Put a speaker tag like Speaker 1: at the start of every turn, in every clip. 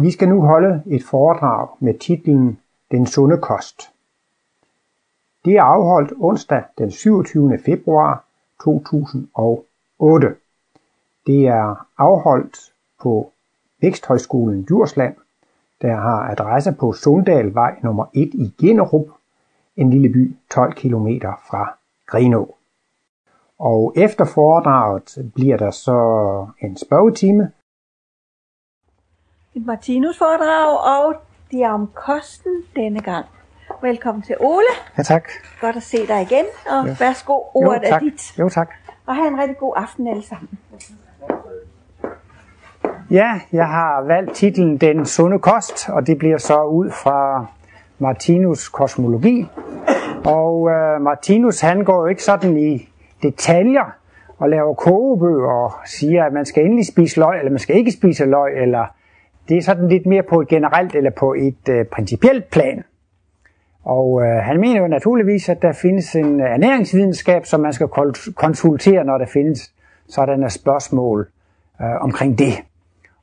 Speaker 1: Vi skal nu holde et foredrag med titlen Den sunde kost. Det er afholdt onsdag den 27. februar 2008. Det er afholdt på Væksthøjskolen Djursland, der har adresse på Sundalvej nummer 1 i Generup, en lille by 12 km fra Grenå. Og efter foredraget bliver der så en spørgetime,
Speaker 2: et Martinus foredrag, og det er om kosten denne gang. Velkommen til Ole.
Speaker 1: Ja, tak.
Speaker 2: Godt at se dig igen, og
Speaker 1: Ja.
Speaker 2: værsgo, ordet
Speaker 1: jo, tak.
Speaker 2: er dit.
Speaker 1: Jo, tak.
Speaker 2: Og have en rigtig god aften alle sammen.
Speaker 1: Ja, jeg har valgt titlen Den sunde kost, og det bliver så ud fra Martinus kosmologi. Og øh, Martinus han går jo ikke sådan i detaljer og laver kogebøger og siger, at man skal endelig spise løg, eller man skal ikke spise løg, eller det er sådan lidt mere på et generelt eller på et øh, principielt plan. Og øh, han mener jo naturligvis, at der findes en øh, ernæringsvidenskab, som man skal konsultere, når der findes sådanne spørgsmål øh, omkring det.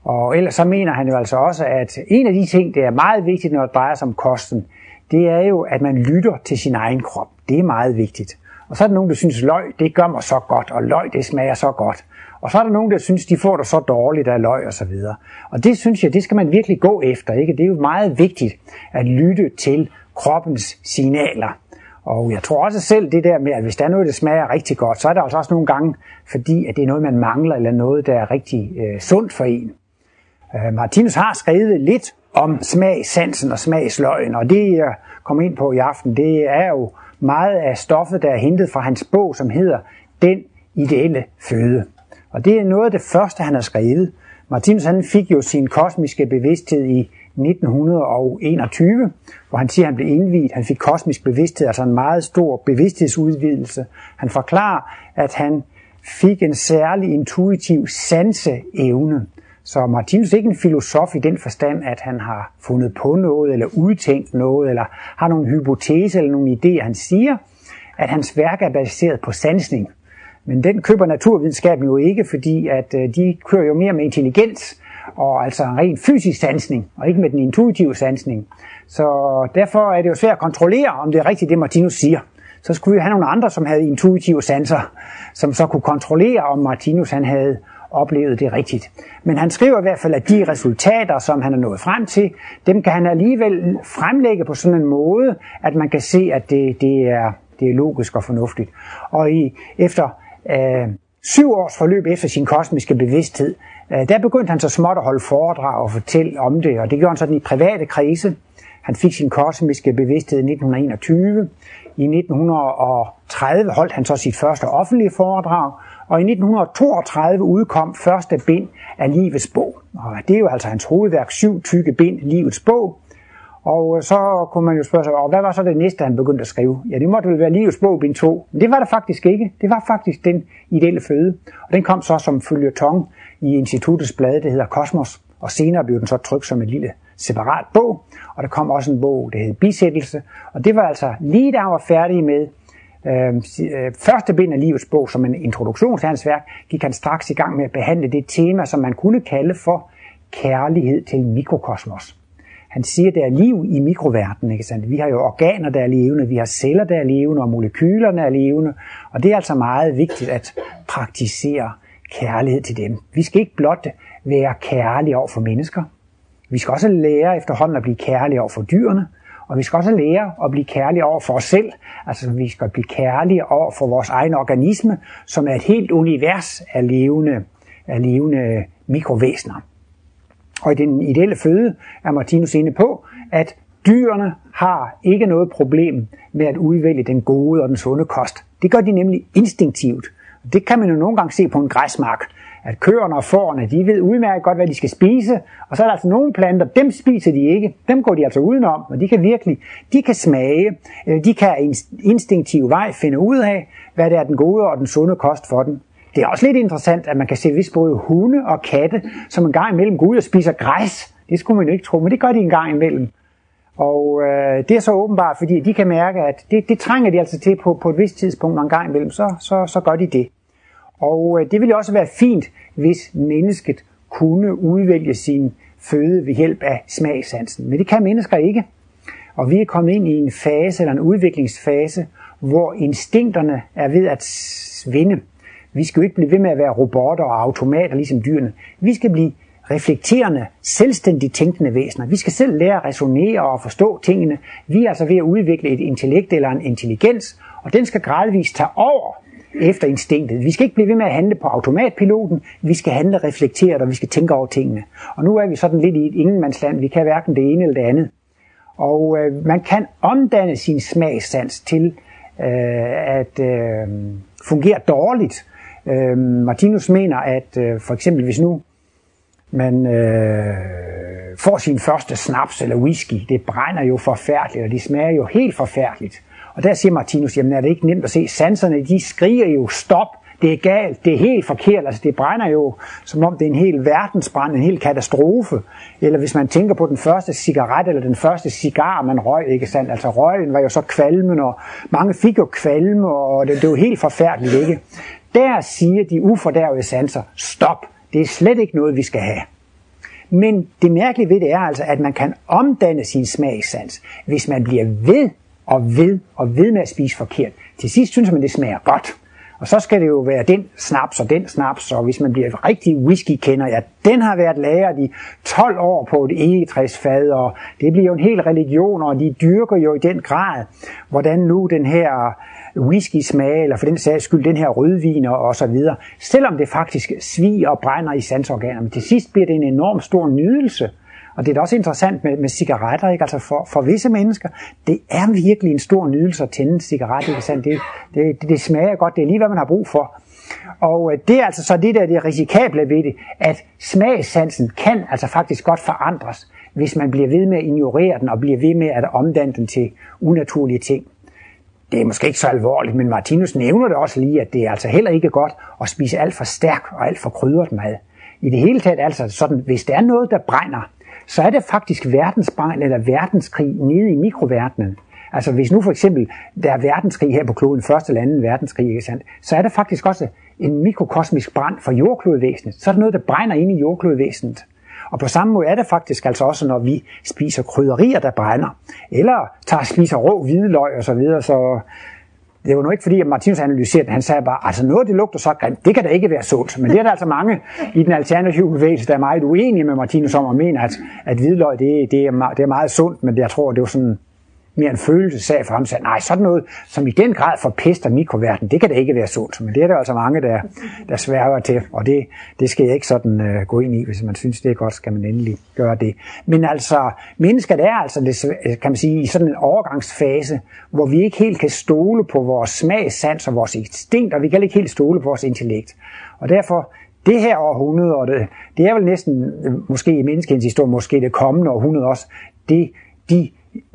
Speaker 1: Og ellers så mener han jo altså også, at en af de ting, der er meget vigtigt, når det drejer sig om kosten, det er jo, at man lytter til sin egen krop. Det er meget vigtigt. Og så er der nogen, der synes, løg, det gør mig så godt, og løg, det smager så godt. Og så er der nogen, der synes, de får det så dårligt af løg og så videre. Og det synes jeg, det skal man virkelig gå efter. Ikke? Det er jo meget vigtigt at lytte til kroppens signaler. Og jeg tror også selv det der med, at hvis der er noget, der smager rigtig godt, så er der altså også nogle gange, fordi at det er noget, man mangler, eller noget, der er rigtig øh, sundt for en. Øh, Martinus har skrevet lidt om smagsansen og smagsløgn, og det jeg kom ind på i aften, det er jo meget af stoffet, der er hentet fra hans bog, som hedder Den ideelle føde. Og det er noget af det første, han har skrevet. Martinus han fik jo sin kosmiske bevidsthed i 1921, hvor han siger, at han blev indviet. Han fik kosmisk bevidsthed, altså en meget stor bevidsthedsudvidelse. Han forklarer, at han fik en særlig intuitiv sanseevne. Så Martinus er ikke en filosof i den forstand, at han har fundet på noget, eller udtænkt noget, eller har nogle hypoteser eller nogle idéer. Han siger, at hans værk er baseret på sansning. Men den køber naturvidenskaben jo ikke, fordi at øh, de kører jo mere med intelligens, og altså en ren fysisk sansning, og ikke med den intuitive sansning. Så derfor er det jo svært at kontrollere, om det er rigtigt, det Martinus siger. Så skulle vi have nogle andre, som havde intuitive sanser, som så kunne kontrollere, om Martinus han havde oplevet det rigtigt. Men han skriver i hvert fald, at de resultater, som han er nået frem til, dem kan han alligevel fremlægge på sådan en måde, at man kan se, at det, det, er, det er logisk og fornuftigt. Og i, efter øh, syv års forløb efter sin kosmiske bevidsthed, øh, der begyndte han så småt at holde foredrag og fortælle om det, og det gjorde han sådan i private krise. Han fik sin kosmiske bevidsthed i 1921. I 1930 holdt han så sit første offentlige foredrag, og i 1932 udkom første bind af Livets bog. Og det er jo altså hans hovedværk, syv tykke bind, Livets bog. Og øh, så kunne man jo spørge sig, og hvad var så det næste, han begyndte at skrive? Ja, det måtte vel være Livets bog, bind 2. Men det var det faktisk ikke. Det var faktisk den ideelle føde. Og den kom så som følgetong i instituttets blad, det hedder Kosmos. Og senere blev den så trykt som en lille separat bog. Og der kom også en bog, der hed Bisættelse. Og det var altså lige da han var færdig med øh, øh første bind af livets bog som en introduktion til hans værk, gik han straks i gang med at behandle det tema, som man kunne kalde for kærlighed til mikrokosmos. Han siger, der er liv i mikroverdenen. Ikke sandt? Vi har jo organer, der er levende, vi har celler, der er levende, og molekylerne er levende. Og det er altså meget vigtigt at praktisere kærlighed til dem. Vi skal ikke blot være kærlige over for mennesker. Vi skal også lære efterhånden at blive kærlige over for dyrene. Og vi skal også lære at blive kærlige over for os selv. Altså vi skal blive kærlige over for vores egen organisme, som er et helt univers af levende, af levende mikrovæsener. Og i den ideelle føde er Martinus inde på, at dyrene har ikke noget problem med at udvælge den gode og den sunde kost. Det gør de nemlig instinktivt. Det kan man jo nogle gange se på en græsmark, at køerne og fårene, de ved udmærket godt, hvad de skal spise, og så er der altså nogle planter, dem spiser de ikke, dem går de altså udenom, og de kan virkelig, de kan smage, øh, de kan instinktiv vej finde ud af, hvad det er den gode og den sunde kost for dem. Det er også lidt interessant, at man kan se vist både hunde og katte, som en gang imellem går ud og spiser græs. Det skulle man jo ikke tro, men det gør de en gang imellem. Og øh, det er så åbenbart, fordi de kan mærke, at det, det trænger de altså til på, på et vist tidspunkt, og en gang imellem, så, så, så gør de det. Og øh, det ville også være fint, hvis mennesket kunne udvælge sin føde ved hjælp af smagsansen. Men det kan mennesker ikke. Og vi er kommet ind i en fase, eller en udviklingsfase, hvor instinkterne er ved at svinde. Vi skal jo ikke blive ved med at være robotter og automater, ligesom dyrene. Vi skal blive reflekterende, selvstændigt tænkende væsener. Vi skal selv lære at resonere og forstå tingene. Vi er altså ved at udvikle et intellekt eller en intelligens, og den skal gradvist tage over efter instinktet. Vi skal ikke blive ved med at handle på automatpiloten, vi skal handle reflekteret, og vi skal tænke over tingene. Og nu er vi sådan lidt i et ingenmandsland, vi kan hverken det ene eller det andet. Og øh, man kan omdanne sin smagssans til øh, at øh, fungere dårligt. Øh, Martinus mener, at øh, for eksempel hvis nu man øh, får sin første snaps eller whisky, det brænder jo forfærdeligt, og det smager jo helt forfærdeligt. Og der siger Martinus, jamen er det ikke nemt at se, sanserne de skriger jo stop, det er galt, det er helt forkert, altså det brænder jo, som om det er en hel verdensbrand, en hel katastrofe. Eller hvis man tænker på den første cigaret, eller den første cigar, man røg, ikke sandt? Altså røgen var jo så kvalmen, og mange fik jo kvalme, og det, det var helt forfærdeligt, ikke? Der siger de ufordærvede sanser, stop, det er slet ikke noget, vi skal have. Men det mærkelige ved det er altså, at man kan omdanne sin smagssans, hvis man bliver ved og ved og ved med at spise forkert. Til sidst synes man, det smager godt. Og så skal det jo være den snaps og den snaps, og hvis man bliver rigtig whisky-kender, ja, den har været lagret i 12 år på et egetræsfad, og det bliver jo en hel religion, og de dyrker jo i den grad, hvordan nu den her whisky-smag, eller for den sags skyld den her rødvin og og så videre, selvom det faktisk sviger og brænder i sansorganerne. Til sidst bliver det en enorm stor nydelse og det er da også interessant med, med cigaretter, ikke? Altså for, for visse mennesker, det er virkelig en stor nydelse at tænde en cigaret, ikke sandt? Det, det, det, det smager godt, det er lige, hvad man har brug for. Og øh, det er altså så det der det risikable ved det, at smagssansen kan altså faktisk godt forandres, hvis man bliver ved med at ignorere den og bliver ved med at omdanne den til unaturlige ting. Det er måske ikke så alvorligt, men Martinus nævner det også lige, at det er altså heller ikke godt at spise alt for stærk og alt for krydret mad. I det hele taget altså sådan, hvis der er noget, der brænder, så er det faktisk verdensbrand eller verdenskrig nede i mikroverdenen. Altså hvis nu for eksempel der er verdenskrig her på kloden, første eller anden verdenskrig, ikke sandt, så er det faktisk også en mikrokosmisk brand for jordklodvæsenet. Så er der noget, der brænder ind i jordklodvæsenet. Og på samme måde er det faktisk altså også, når vi spiser krydderier, der brænder, eller tager spiser rå hvidløg og så videre, så det var nu ikke fordi, at Martinus analyserede det. Han sagde bare, altså noget, det lugter så grimt, det kan da ikke være sundt. Men det er der altså mange i den alternative bevægelse, der er meget uenige med Martinus om at mene, at, at hvidløg, det, det, er, det er meget sundt, men jeg tror, det var sådan mere en følelsesag for ham, sagde, nej, sådan noget, som i den grad forpester mikroverden, det kan da ikke være sundt. Men det er der altså mange, der, der sværger til, og det, det skal jeg ikke sådan øh, gå ind i, hvis man synes, det er godt, skal man endelig gøre det. Men altså, mennesket er altså, det, øh, kan man sige, i sådan en overgangsfase, hvor vi ikke helt kan stole på vores smagsans og vores instinkt, og vi kan ikke helt stole på vores intellekt. Og derfor, det her århundrede, og det, det er vel næsten, øh, måske i menneskehedens historie, måske det kommende århundrede også, det, de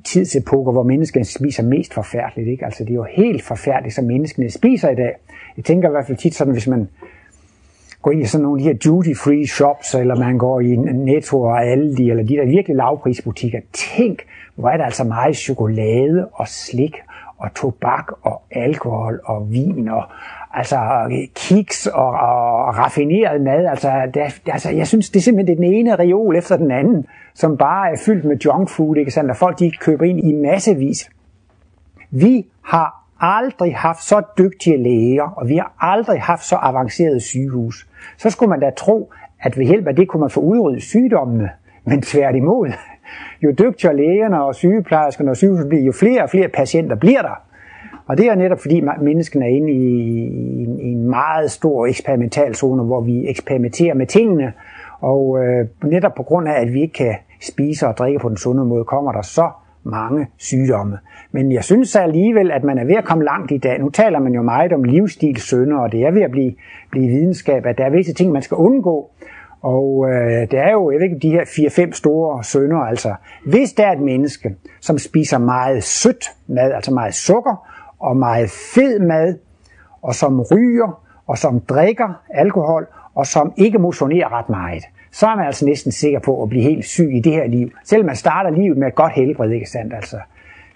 Speaker 1: tidsepoker, hvor menneskene spiser mest forfærdeligt. Ikke? Altså, det er jo helt forfærdeligt, som menneskene spiser i dag. Jeg tænker i hvert fald tit sådan, hvis man går ind i sådan nogle af de her duty-free shops, eller man går i Netto og Aldi, eller de der virkelig lavprisbutikker. Tænk, hvor er der altså meget chokolade og slik og tobak og alkohol og vin og altså kiks og, og raffineret mad. Altså, det, altså, jeg synes, det er simpelthen den ene reol efter den anden, som bare er fyldt med junk food, ikke sandt? Og folk de køber ind i massevis. Vi har aldrig haft så dygtige læger, og vi har aldrig haft så avancerede sygehus. Så skulle man da tro, at ved hjælp af det kunne man få udryddet sygdommene. Men tværtimod, jo dygtigere lægerne og sygeplejerskerne og sygehuset bliver, jo flere og flere patienter bliver der. Og det er netop fordi menneskene er inde i, i en meget stor eksperimental zone, hvor vi eksperimenterer med tingene, og øh, netop på grund af, at vi ikke kan spise og drikke på den sunde måde, kommer der så mange sygdomme. Men jeg synes alligevel, at man er ved at komme langt i dag. Nu taler man jo meget om livsstilssynder, og det er ved at blive, blive videnskab, at der er visse ting, man skal undgå. Og øh, det er jo, jeg ved ikke, de her 4-5 store sønder, altså. Hvis der er et menneske, som spiser meget sødt mad, altså meget sukker, og meget fed mad, og som ryger, og som drikker alkohol, og som ikke motionerer ret meget, så er man altså næsten sikker på at blive helt syg i det her liv. Selvom man starter livet med et godt helbred, ikke sandt? Altså,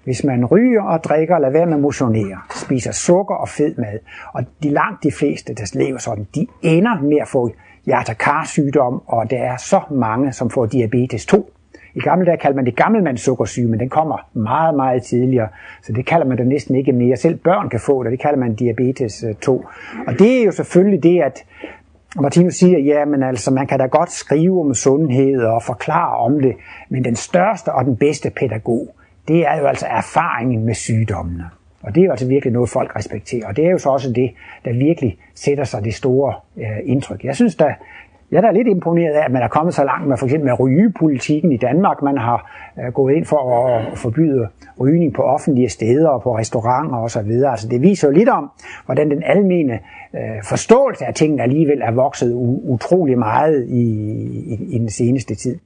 Speaker 1: hvis man ryger og drikker, lader være med at motionere, spiser sukker og fed mad, og de langt de fleste, der lever sådan, de ender med at få hjertekarsygdom, og der er så mange, som får diabetes 2. I gamle dage kaldte man det gammelmandssukkersyge, men den kommer meget, meget tidligere, så det kalder man da næsten ikke mere. Selv børn kan få det, det kalder man diabetes øh, 2. Og det er jo selvfølgelig det, at Martinus siger, ja, men altså, man kan da godt skrive om sundhed og forklare om det, men den største og den bedste pædagog, det er jo altså erfaringen med sygdommene. Og det er jo altså virkelig noget, folk respekterer. Og det er jo så også det, der virkelig sætter sig det store øh, indtryk. Jeg synes da, jeg er da lidt imponeret af, at man er kommet så langt med for eksempel med rygepolitikken i Danmark. Man har øh, gået ind for at forbyde rygning på offentlige steder og på restauranter osv. Altså det viser jo lidt om, hvordan den almene øh, forståelse af tingene alligevel er vokset utrolig meget i, i, i den seneste tid.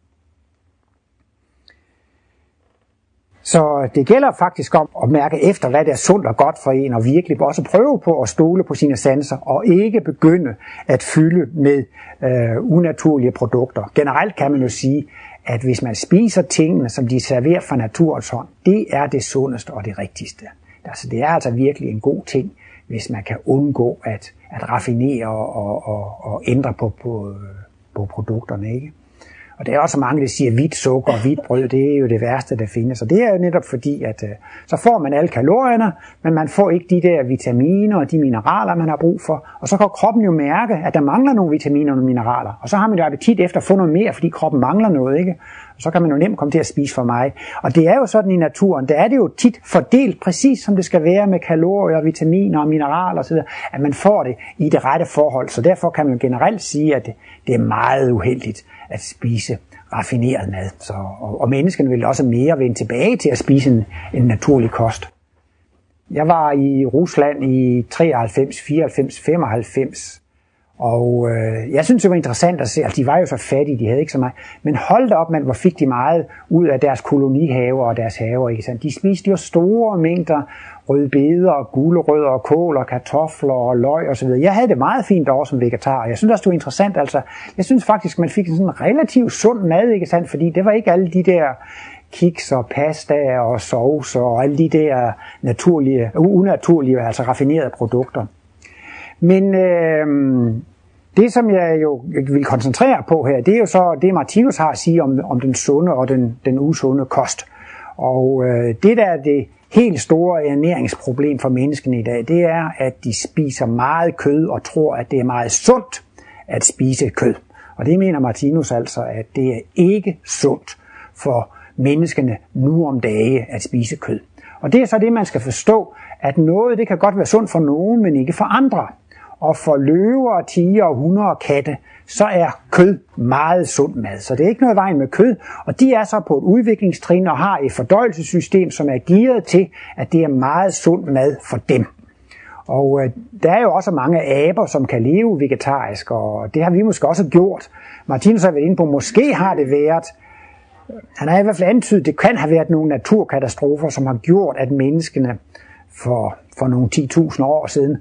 Speaker 1: Så det gælder faktisk om at mærke efter, hvad der er sundt og godt for en, og virkelig også prøve på at stole på sine sanser, og ikke begynde at fylde med øh, unaturlige produkter. Generelt kan man jo sige, at hvis man spiser tingene, som de serverer fra naturens hånd, det er det sundeste og det rigtigste. Altså, det er altså virkelig en god ting, hvis man kan undgå at, at raffinere og, og, og ændre på, på, på produkterne. Ikke? Og der er også mange, der siger, at hvidt sukker og hvidt brød, det er jo det værste, der findes. Og det er jo netop fordi, at øh, så får man alle kalorierne, men man får ikke de der vitaminer og de mineraler, man har brug for. Og så kan kroppen jo mærke, at der mangler nogle vitaminer og mineraler. Og så har man jo appetit efter at få noget mere, fordi kroppen mangler noget, ikke? Og så kan man jo nemt komme til at spise for mig. Og det er jo sådan i naturen, der er det jo tit fordelt præcis som det skal være med kalorier, vitaminer og mineraler osv., at man får det i det rette forhold. Så derfor kan man jo generelt sige, at det er meget uheldigt at spise raffineret mad. Så, og, og menneskene vil også mere vende tilbage til at spise en, en naturlig kost. Jeg var i Rusland i 93, 94, 95, og øh, jeg synes, det var interessant at se, altså, de var jo så fattige, de havde ikke så meget. Men hold da op, man, hvor fik de meget ud af deres kolonihaver og deres haver. Ikke sandt? De spiste jo store mængder rødbeder og gulerødder og kål og kartofler og løg osv. Jeg havde det meget fint over som vegetar. Jeg synes også, det var interessant. Altså, jeg synes faktisk, man fik en sådan relativt sund mad, ikke sandt? Fordi det var ikke alle de der kiks og pasta og sovs og alle de der naturlige, unaturlige, altså raffinerede produkter. Men øh, det, som jeg jo vil koncentrere på her, det er jo så det, Martinus har at sige om, om den sunde og den, den usunde kost. Og øh, det, der er det helt store ernæringsproblem for menneskene i dag, det er, at de spiser meget kød og tror, at det er meget sundt at spise kød. Og det mener Martinus altså, at det er ikke sundt for menneskene nu om dage at spise kød. Og det er så det, man skal forstå, at noget det kan godt være sundt for nogen, men ikke for andre. Og for løver, tiger, hunde og katte, så er kød meget sund mad. Så det er ikke noget vejen med kød. Og de er så på et udviklingstrin og har et fordøjelsessystem, som er gearet til, at det er meget sund mad for dem. Og øh, der er jo også mange aber, som kan leve vegetarisk, og det har vi måske også gjort. Martinus har været inde på, måske har det været, han har i hvert fald antydet, det kan have været nogle naturkatastrofer, som har gjort, at menneskene for, for nogle 10.000 år siden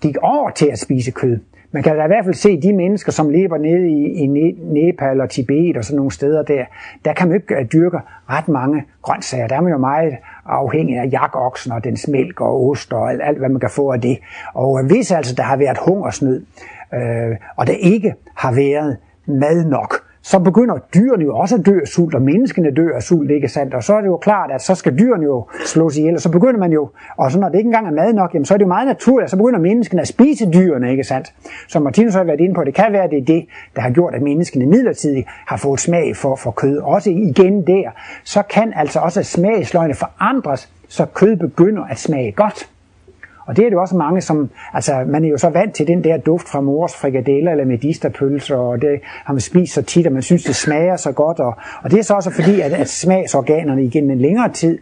Speaker 1: gik over til at spise kød. Man kan da i hvert fald se de mennesker, som lever nede i, i Nepal og Tibet og sådan nogle steder der, der kan man ikke øh, dyrke ret mange grøntsager. Der er man jo meget afhængig af jakoksen og dens mælk og ost og alt, alt hvad man kan få af det. Og øh, hvis altså der har været hungersnød, øh, og der ikke har været mad nok, så begynder dyrene jo også at dø af sult, og menneskene dør af sult, ikke sandt? Og så er det jo klart, at så skal dyrene jo slås ihjel, og så begynder man jo, og så når det ikke engang er mad nok, jamen, så er det jo meget naturligt, at så begynder menneskene at spise dyrene, ikke sandt? Som Martinus har været inde på, det kan være, at det er det, der har gjort, at menneskene midlertidigt har fået smag for, for kød. Også igen der, så kan altså også smagsløgne forandres, så kød begynder at smage godt. Og det er det jo også mange, som, altså man er jo så vant til den der duft fra mors frikadeller eller medisterpølser, og det har man spist så tit, at man synes, det smager så godt. Og, og det er så også fordi, at, at smagsorganerne igennem en længere tid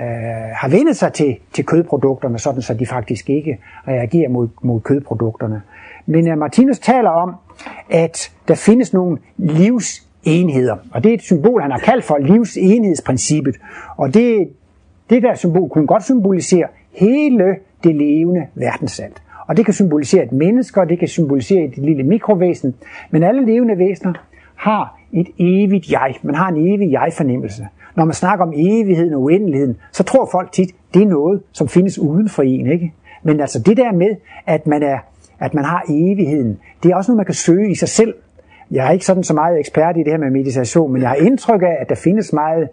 Speaker 1: øh, har vendet sig til, til kødprodukterne, sådan så de faktisk ikke reagerer mod, mod kødprodukterne. Men uh, Martinus taler om, at der findes nogle livsenheder, og det er et symbol, han har kaldt for livsenhedsprincippet. Og det, det der symbol kunne godt symbolisere hele det levende verdensalt. Og det kan symbolisere et menneske, og det kan symbolisere et lille mikrovæsen. Men alle levende væsener har et evigt jeg. Man har en evig jeg-fornemmelse. når man snakker om evigheden og uendeligheden, så tror folk tit, det er noget, som findes uden for en. Ikke? Men altså det der med, at man, er, at man har evigheden, det er også noget, man kan søge i sig selv. Jeg er ikke sådan så meget ekspert i det her med meditation, men jeg har indtryk af, at der findes meget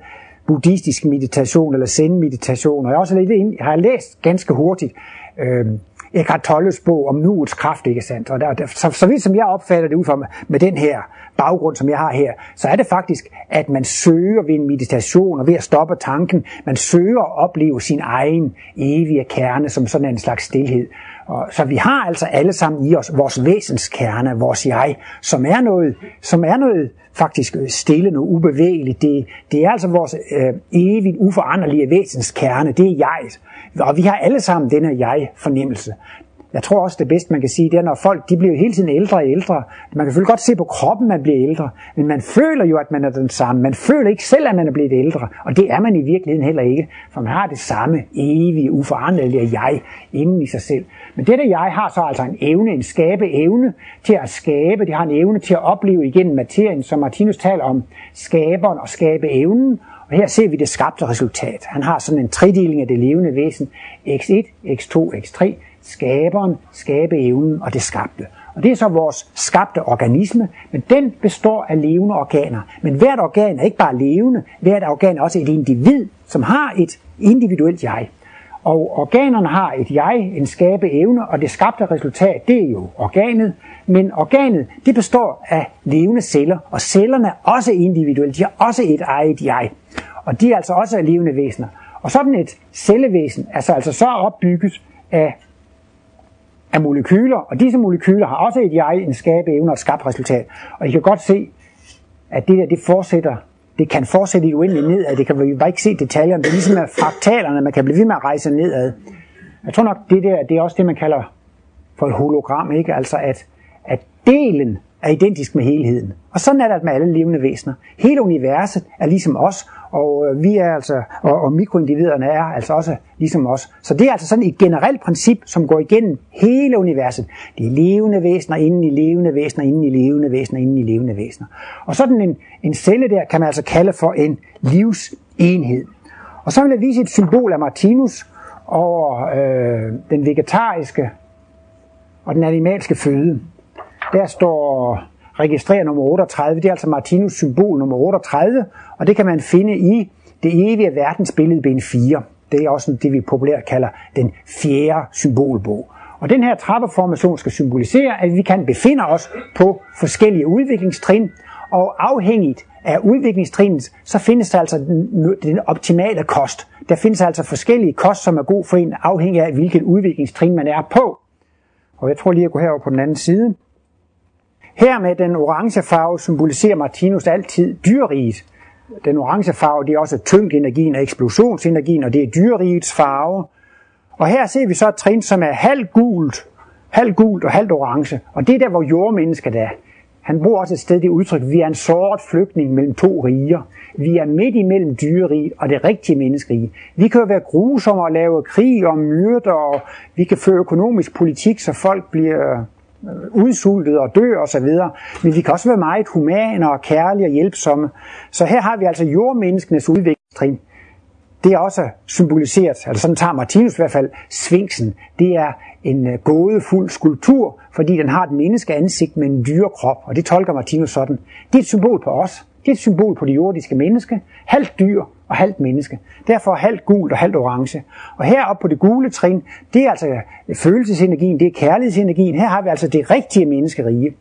Speaker 1: buddhistisk meditation eller zen-meditation. Og jeg, også lidt ind, jeg har læst ganske hurtigt øh, Eckhart Tolles bog om nuets kraft, ikke sandt? Og der, der, så, så vidt som jeg opfatter det ud fra med, med den her baggrund, som jeg har her, så er det faktisk, at man søger ved en meditation og ved at stoppe tanken, man søger at opleve sin egen evige kerne som sådan en slags stillhed. Og, så vi har altså alle sammen i os vores væsenskerne, vores jeg, som er noget, som er noget faktisk øh, stille, noget ubevægeligt. Det, det er altså vores øh, evigt uforanderlige væsenskerne, det er jeg. Og vi har alle sammen denne jeg-fornemmelse. Jeg tror også, det bedste, man kan sige, det er, når folk de bliver hele tiden ældre og ældre. Man kan selvfølgelig godt se på kroppen, man bliver ældre, men man føler jo, at man er den samme. Man føler ikke selv, at man er blevet ældre, og det er man i virkeligheden heller ikke, for man har det samme evige, uforanderlige jeg inden i sig selv. Men dette jeg har så altså en evne, en skabe evne til at skabe. Det har en evne til at opleve igen materien, som Martinus taler om, skaberen og skabe evnen, og her ser vi det skabte resultat. Han har sådan en tredeling af det levende væsen. X1, X2, X3 skaberen, skabeevnen og det skabte. Og det er så vores skabte organisme, men den består af levende organer. Men hvert organ er ikke bare levende, hvert organ er også et individ, som har et individuelt jeg. Og organerne har et jeg, en skabe evne, og det skabte resultat, det er jo organet. Men organet, det består af levende celler, og cellerne er også individuelle, de har også et eget jeg. Og de er altså også levende væsener. Og sådan et cellevæsen er så altså så opbygget af af molekyler, og disse molekyler har også et jeg, en skabeevne og et skabt resultat. Og I kan godt se, at det der, det fortsætter, det kan fortsætte i det uendelige nedad, det kan vi bare ikke se detaljerne, det er ligesom med fraktalerne, man kan blive ved med at rejse nedad. Jeg tror nok, det der, det er også det, man kalder for et hologram, ikke? Altså at, at delen er identisk med helheden. Og sådan er det altså med alle levende væsener. Hele universet er ligesom os, og øh, vi er altså, og, og mikroindividerne er altså også ligesom os. Så det er altså sådan et generelt princip, som går igennem hele universet. Det er levende væsener inden i levende væsener, inden i levende væsener, inden i levende væsener. Og sådan en, en celle der kan man altså kalde for en livsenhed. Og så vil jeg vise et symbol af Martinus over øh, den vegetariske og den animalske føde. Der står registrerer nummer 38, det er altså Martinus symbol nummer 38, og det kan man finde i det evige verdensbillede ben 4. Det er også det, vi populært kalder den fjerde symbolbog. Og den her trappeformation skal symbolisere, at vi kan befinde os på forskellige udviklingstrin, og afhængigt af udviklingstrinnet, så findes der altså den, den optimale kost. Der findes altså forskellige kost, som er god for en, afhængig af hvilket udviklingstrin man er på. Og jeg tror lige at går herover på den anden side. Her med den orange farve symboliserer Martinus altid dyreriget. Den orange farve det er også tyngdenergien og eksplosionsenergien, og det er dyrerigets farve. Og her ser vi så et trin, som er halvt gult, halvt gult og halvt orange. Og det er der, hvor jordmennesket er. Han bruger også et sted det udtryk, vi er en sort flygtning mellem to riger. Vi er midt imellem dyrerige og det rigtige menneskerige. Vi kan jo være grusomme og lave krig og myrder, og vi kan føre økonomisk politik, så folk bliver Øh, udsultet og dø og så videre. Men vi kan også være meget humane og kærlige og hjælpsomme. Så her har vi altså jordmenneskenes udvikling. Det er også symboliseret, altså sådan tager Martinus i hvert fald, svinksen. Det er en øh, gådefuld skulptur, fordi den har et menneskeansigt med en dyrekrop, og det tolker Martinus sådan. Det er et symbol på os. Det er et symbol på det jordiske menneske. Halvt dyr og halvt menneske. Derfor halvt gult og halvt orange. Og heroppe på det gule trin, det er altså følelsesenergien, det er kærlighedsenergien. Her har vi altså det rigtige menneskerige.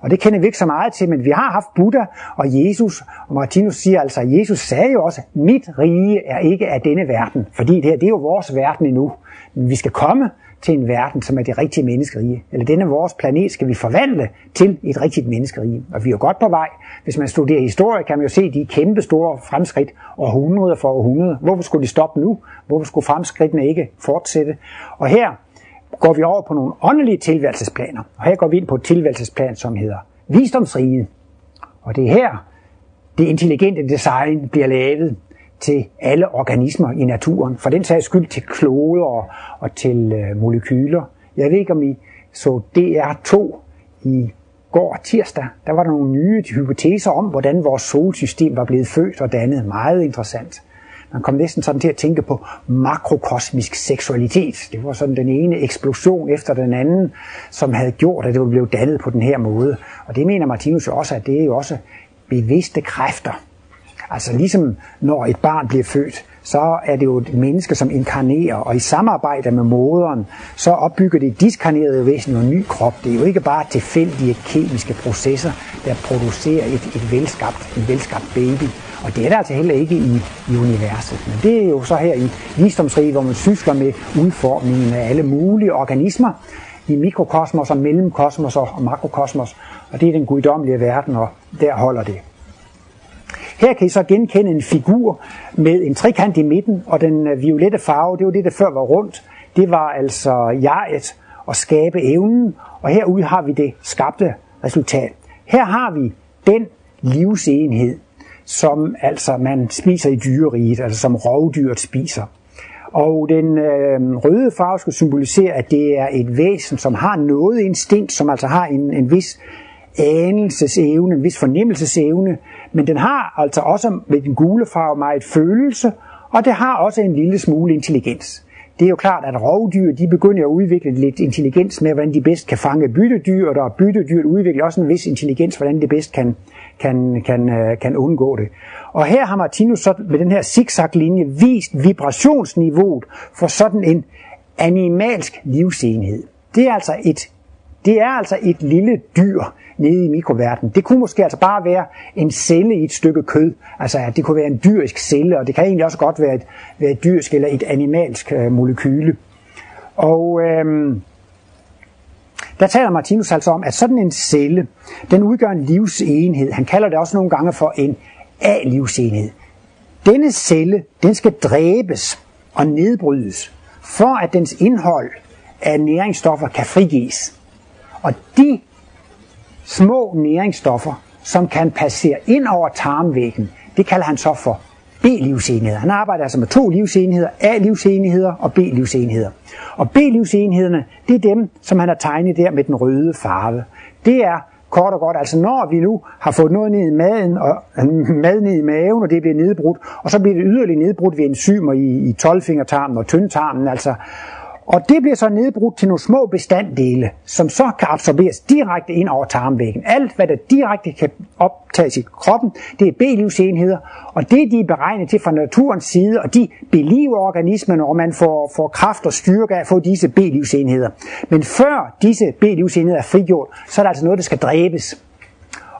Speaker 1: Og det kender vi ikke så meget til, men vi har haft Buddha og Jesus, og Martinus siger altså, at Jesus sagde jo også, mit rige er ikke af denne verden, fordi det her, det er jo vores verden endnu. Men vi skal komme til en verden, som er det rigtige menneskerige. Eller denne vores planet skal vi forvandle til et rigtigt menneskerige. Og vi er jo godt på vej. Hvis man studerer historie, kan man jo se de kæmpe store fremskridt århundrede for århundrede. Hvorfor skulle de stoppe nu? Hvorfor skulle fremskridtene ikke fortsætte? Og her går vi over på nogle åndelige tilværelsesplaner. Og her går vi ind på et tilværelsesplan, som hedder visdomsriget. Og det er her, det intelligente design bliver lavet til alle organismer i naturen. For den sags skyld til kloder og til øh, molekyler. Jeg ved ikke, om I så DR2 i går tirsdag, der var der nogle nye hypoteser om, hvordan vores solsystem var blevet født og dannet. Meget interessant. Man kom næsten sådan til at tænke på makrokosmisk seksualitet. Det var sådan den ene eksplosion efter den anden, som havde gjort, at det blev dannet på den her måde. Og det mener Martinus jo også, at det er jo også bevidste kræfter. Altså ligesom når et barn bliver født, så er det jo et menneske, som inkarnerer, og i samarbejde med moderen, så opbygger det diskarnerede væsen en ny krop. Det er jo ikke bare tilfældige kemiske processer, der producerer et, et velskabt, en velskabt baby. Og det er der altså heller ikke i, i universet. Men det er jo så her i visdomsriget, hvor man sysler med udformningen af alle mulige organismer i mikrokosmos og mellemkosmos og makrokosmos. Og det er den guddommelige verden, og der holder det. Her kan I så genkende en figur med en trekant i midten, og den øh, violette farve, det var det, der før var rundt. Det var altså jeget og skabe evnen, og herude har vi det skabte resultat. Her har vi den livsenhed, som altså man spiser i dyreriget, altså som rovdyret spiser. Og den øh, røde farve skal symbolisere, at det er et væsen, som har noget instinkt, som altså har en, en vis anelsesevne, en vis fornemmelsesevne, men den har altså også med den gule farve meget følelse, og det har også en lille smule intelligens. Det er jo klart, at rovdyr de begynder at udvikle lidt intelligens med, hvordan de bedst kan fange byttedyr, og der byttedyr udvikler også en vis intelligens, hvordan de bedst kan, kan, kan, øh, kan undgå det. Og her har Martinus så med den her zigzag-linje vist vibrationsniveauet for sådan en animalsk livsenhed. Det er altså et, det er altså et lille dyr, nede i mikroverdenen. Det kunne måske altså bare være en celle i et stykke kød. Altså at det kunne være en dyrisk celle, og det kan egentlig også godt være et, være et dyrisk eller et animalsk øh, molekyle. Og øh, der taler Martinus altså om, at sådan en celle, den udgør en livsenhed. Han kalder det også nogle gange for en A-livsenhed. Denne celle, den skal dræbes og nedbrydes, for at dens indhold af næringsstoffer kan frigives. Og de små næringsstoffer, som kan passere ind over tarmvæggen. Det kalder han så for B-livsenheder. Han arbejder altså med to livsenheder, A-livsenheder og B-livsenheder. Og B-livsenhederne, det er dem, som han har tegnet der med den røde farve. Det er kort og godt, altså når vi nu har fået noget ned i maden, og mad ned i maven, og det bliver nedbrudt, og så bliver det yderligere nedbrudt ved enzymer i, i tolvfingertarmen og tyndtarmen, altså og det bliver så nedbrudt til nogle små bestanddele, som så kan absorberes direkte ind over tarmvæggen. Alt, hvad der direkte kan optages i kroppen, det er B-livsenheder, og det de er beregnet til fra naturens side, og de beliver organismen, og man får, får kraft og styrke af at få disse B-livsenheder. Men før disse B-livsenheder er frigjort, så er der altså noget, der skal dræbes.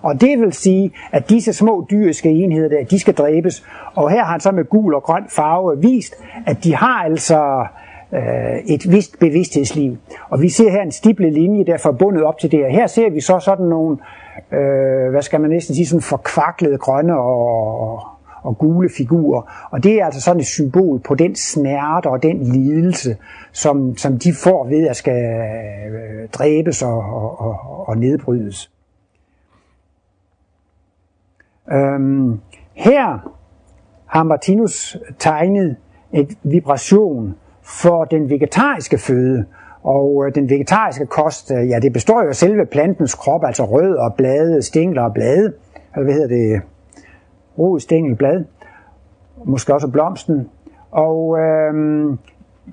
Speaker 1: Og det vil sige, at disse små dyriske enheder der, de skal dræbes. Og her har han så med gul og grøn farve vist, at de har altså øh, et vist bevidsthedsliv. Og vi ser her en stiplet linje, der er forbundet op til det her. Her ser vi så sådan nogle, øh, hvad skal man næsten sige, sådan forkvaklede grønne og, og gule figurer. Og det er altså sådan et symbol på den snærte og den lidelse, som, som de får ved at skal øh, dræbes og, og, og, og nedbrydes. Øhm, her har Martinus tegnet et vibration for den vegetariske føde. Og øh, den vegetariske kost, øh, ja, det består jo af selve plantens krop, altså rød og blade, stængler og blade. Eller hvad hedder det? Rod, stængel, blad. Måske også blomsten. Og, øhm,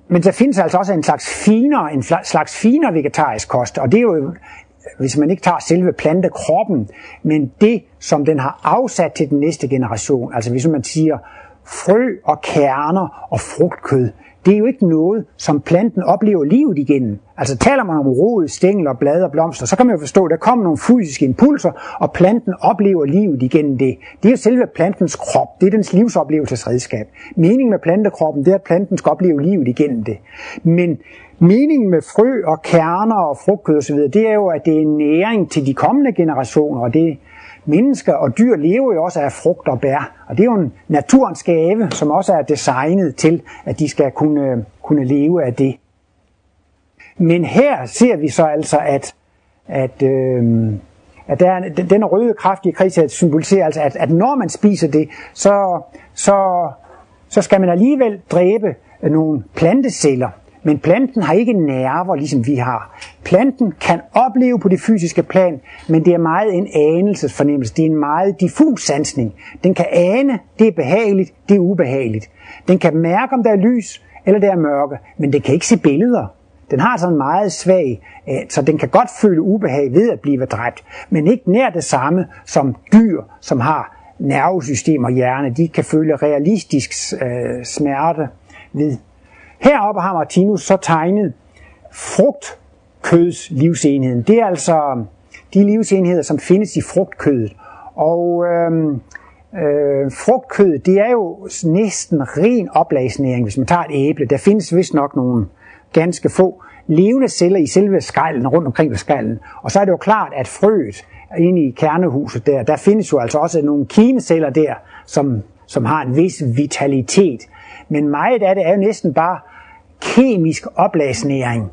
Speaker 1: men der findes altså også en slags finere, en slags finere vegetarisk kost, og det er jo, hvis man ikke tager selve plantekroppen, men det, som den har afsat til den næste generation. Altså hvis man siger frø og kerner og frugtkød, det er jo ikke noget, som planten oplever livet igennem. Altså taler man om rod, stængler, blade og blomster, så kan man jo forstå, at der kommer nogle fysiske impulser, og planten oplever livet igennem det. Det er jo selve plantens krop, det er dens livsoplevelsesredskab. Meningen med plantekroppen, det er, at planten skal opleve livet igennem det. Men meningen med frø og kerner og frugtkød osv., det er jo, at det er næring til de kommende generationer, og det mennesker og dyr lever jo også af frugt og bær. Og det er jo en naturens gave, som også er designet til, at de skal kunne, kunne leve af det. Men her ser vi så altså, at, at, øh, at der er, den røde kraftige krigshed symboliserer altså, at, at når man spiser det, så, så, så skal man alligevel dræbe nogle planteceller. Men planten har ikke nerver, ligesom vi har. Planten kan opleve på det fysiske plan, men det er meget en anelsesfornemmelse. Det er en meget diffus sansning. Den kan ane, det er behageligt, det er ubehageligt. Den kan mærke, om der er lys, eller der er mørke, men den kan ikke se billeder. Den har sådan meget svag, øh, så den kan godt føle ubehag ved at blive dræbt, men ikke nær det samme som dyr, som har nervesystem og hjerne. De kan føle realistisk øh, smerte ved. Heroppe har Martinus så tegnet frugtkødslivsenheden. Det er altså um, de livsenheder, som findes i frugtkødet. Og øh, øh, frugtkød, det er jo næsten ren oplagsnæring, hvis man tager et æble. Der findes vist nok nogle ganske få levende celler i selve skallen, rundt omkring ved skallen. Og så er det jo klart, at frøet inde i kernehuset der, der findes jo altså også nogle kimeceller der, som, som har en vis vitalitet. Men meget af det er jo næsten bare kemisk oplagsnæring,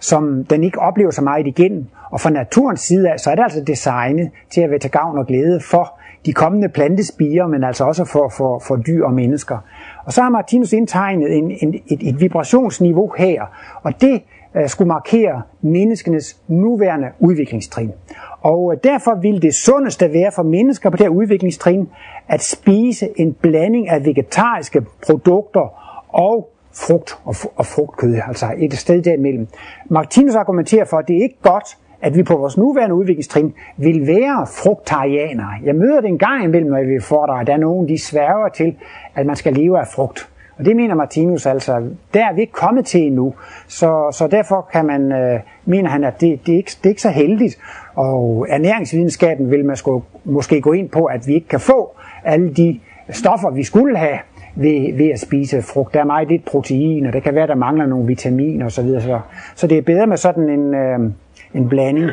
Speaker 1: som den ikke oplever så meget igen. Og fra naturens side af, så er det altså designet til at være til gavn og glæde for de kommende plantespiger, men altså også for, for, for dyr og mennesker. Og så har Martinus indtegnet en, en, et, et vibrationsniveau her, og det øh, skulle markere menneskenes nuværende udviklingstrin. Og øh, derfor vil det sundeste være for mennesker på det her udviklingstrin at spise en blanding af vegetariske produkter og frugt og, og frugtkød, altså et sted derimellem. Martinus argumenterer for, at det er ikke godt, at vi på vores nuværende udviklingstrin vil være frugtarianere. Jeg møder det en gang imellem, når vi foredrager, der er nogen, de sværger til, at man skal leve af frugt. Og det mener Martinus altså, der er vi ikke kommet til endnu. Så, så derfor kan man, øh, mener han, at det, det, er ikke, det er ikke så heldigt. Og ernæringsvidenskaben vil man skulle, måske gå ind på, at vi ikke kan få alle de stoffer, vi skulle have ved, ved at spise frugt. Der er meget lidt protein, og det kan være, der mangler nogle vitaminer osv. Så, så, så det er bedre med sådan en... Øh, en blanding.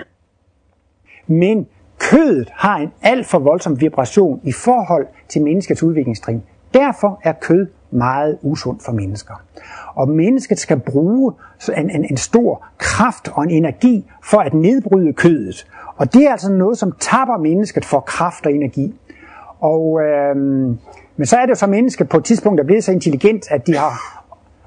Speaker 1: Men kødet har en alt for voldsom vibration i forhold til menneskets udviklingstrin. Derfor er kød meget usundt for mennesker. Og mennesket skal bruge en, en, en stor kraft og en energi for at nedbryde kødet. Og det er altså noget, som tapper mennesket for kraft og energi. Og, øh, men så er det jo så mennesket på et tidspunkt, der bliver så intelligent, at de har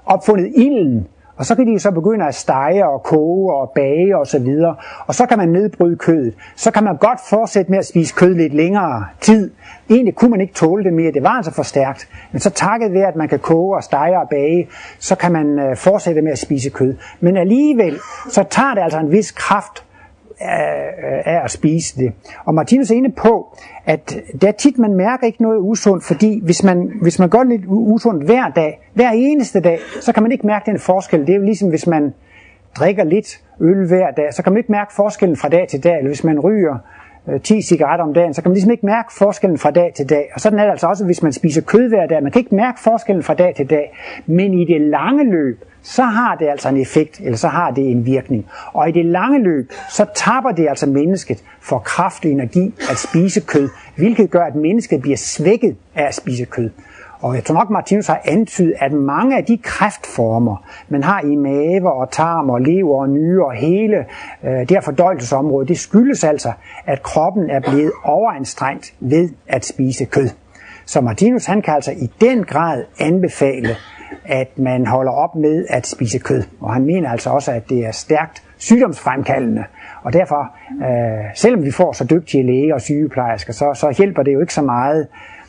Speaker 1: opfundet ilden, og så kan de så begynde at stege og koge og bage og så videre. Og så kan man nedbryde kødet. Så kan man godt fortsætte med at spise kød lidt længere tid. Egentlig kunne man ikke tåle det mere. Det var altså for stærkt. Men så takket ved, at man kan koge og stege og bage, så kan man øh, fortsætte med at spise kød. Men alligevel, så tager det altså en vis kraft af at spise det. Og Martinus er inde på, at der tit man mærker ikke noget usundt, fordi hvis man, hvis man gør lidt usundt hver dag, hver eneste dag, så kan man ikke mærke den forskel. Det er jo ligesom hvis man drikker lidt øl hver dag, så kan man ikke mærke forskellen fra dag til dag, eller hvis man ryger øh, 10 cigaretter om dagen, så kan man ligesom ikke mærke forskellen fra dag til dag. Og sådan er det altså også, hvis man spiser kød hver dag. Man kan ikke mærke forskellen fra dag til dag. Men i det lange løb, så har det altså en effekt, eller så har det en virkning. Og i det lange løb, så tapper det altså mennesket for kraft og energi at spise kød, hvilket gør, at mennesket bliver svækket af at spise kød. Og jeg tror nok, Martinus har antydet, at mange af de kræftformer, man har i mave og tarm og lever og nyre og hele øh, det her fordøjelsesområde, det skyldes altså, at kroppen er blevet overanstrengt ved at spise kød. Så Martinus han kan altså i den grad anbefale, at man holder op med at spise kød. Og han mener altså også, at det er stærkt sygdomsfremkaldende. Og derfor, øh, selvom vi får så dygtige læger og sygeplejersker, så, så hjælper det jo ikke så meget,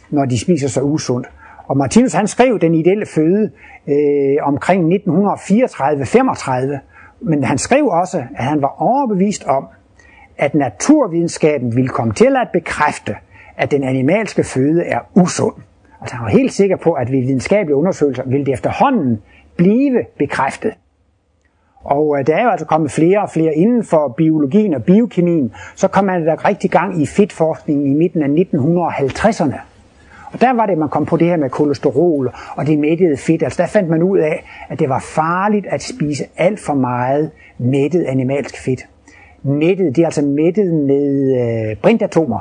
Speaker 1: når de spiser så usundt. Og Martinus han skrev den ideelle føde øh, omkring 1934-35, men han skrev også, at han var overbevist om, at naturvidenskaben ville komme til at bekræfte, at den animalske føde er usund. Altså han var helt sikker på, at ved videnskabelige undersøgelser ville det efterhånden blive bekræftet. Og øh, der er jo altså kommet flere og flere inden for biologien og biokemien, så kom man da rigtig gang i fedtforskningen i midten af 1950'erne. Og der var det, man kom på det her med kolesterol og det mættede fedt. Altså der fandt man ud af, at det var farligt at spise alt for meget mættet animalsk fedt. Mættet, det er altså mættet med øh, brintatomer.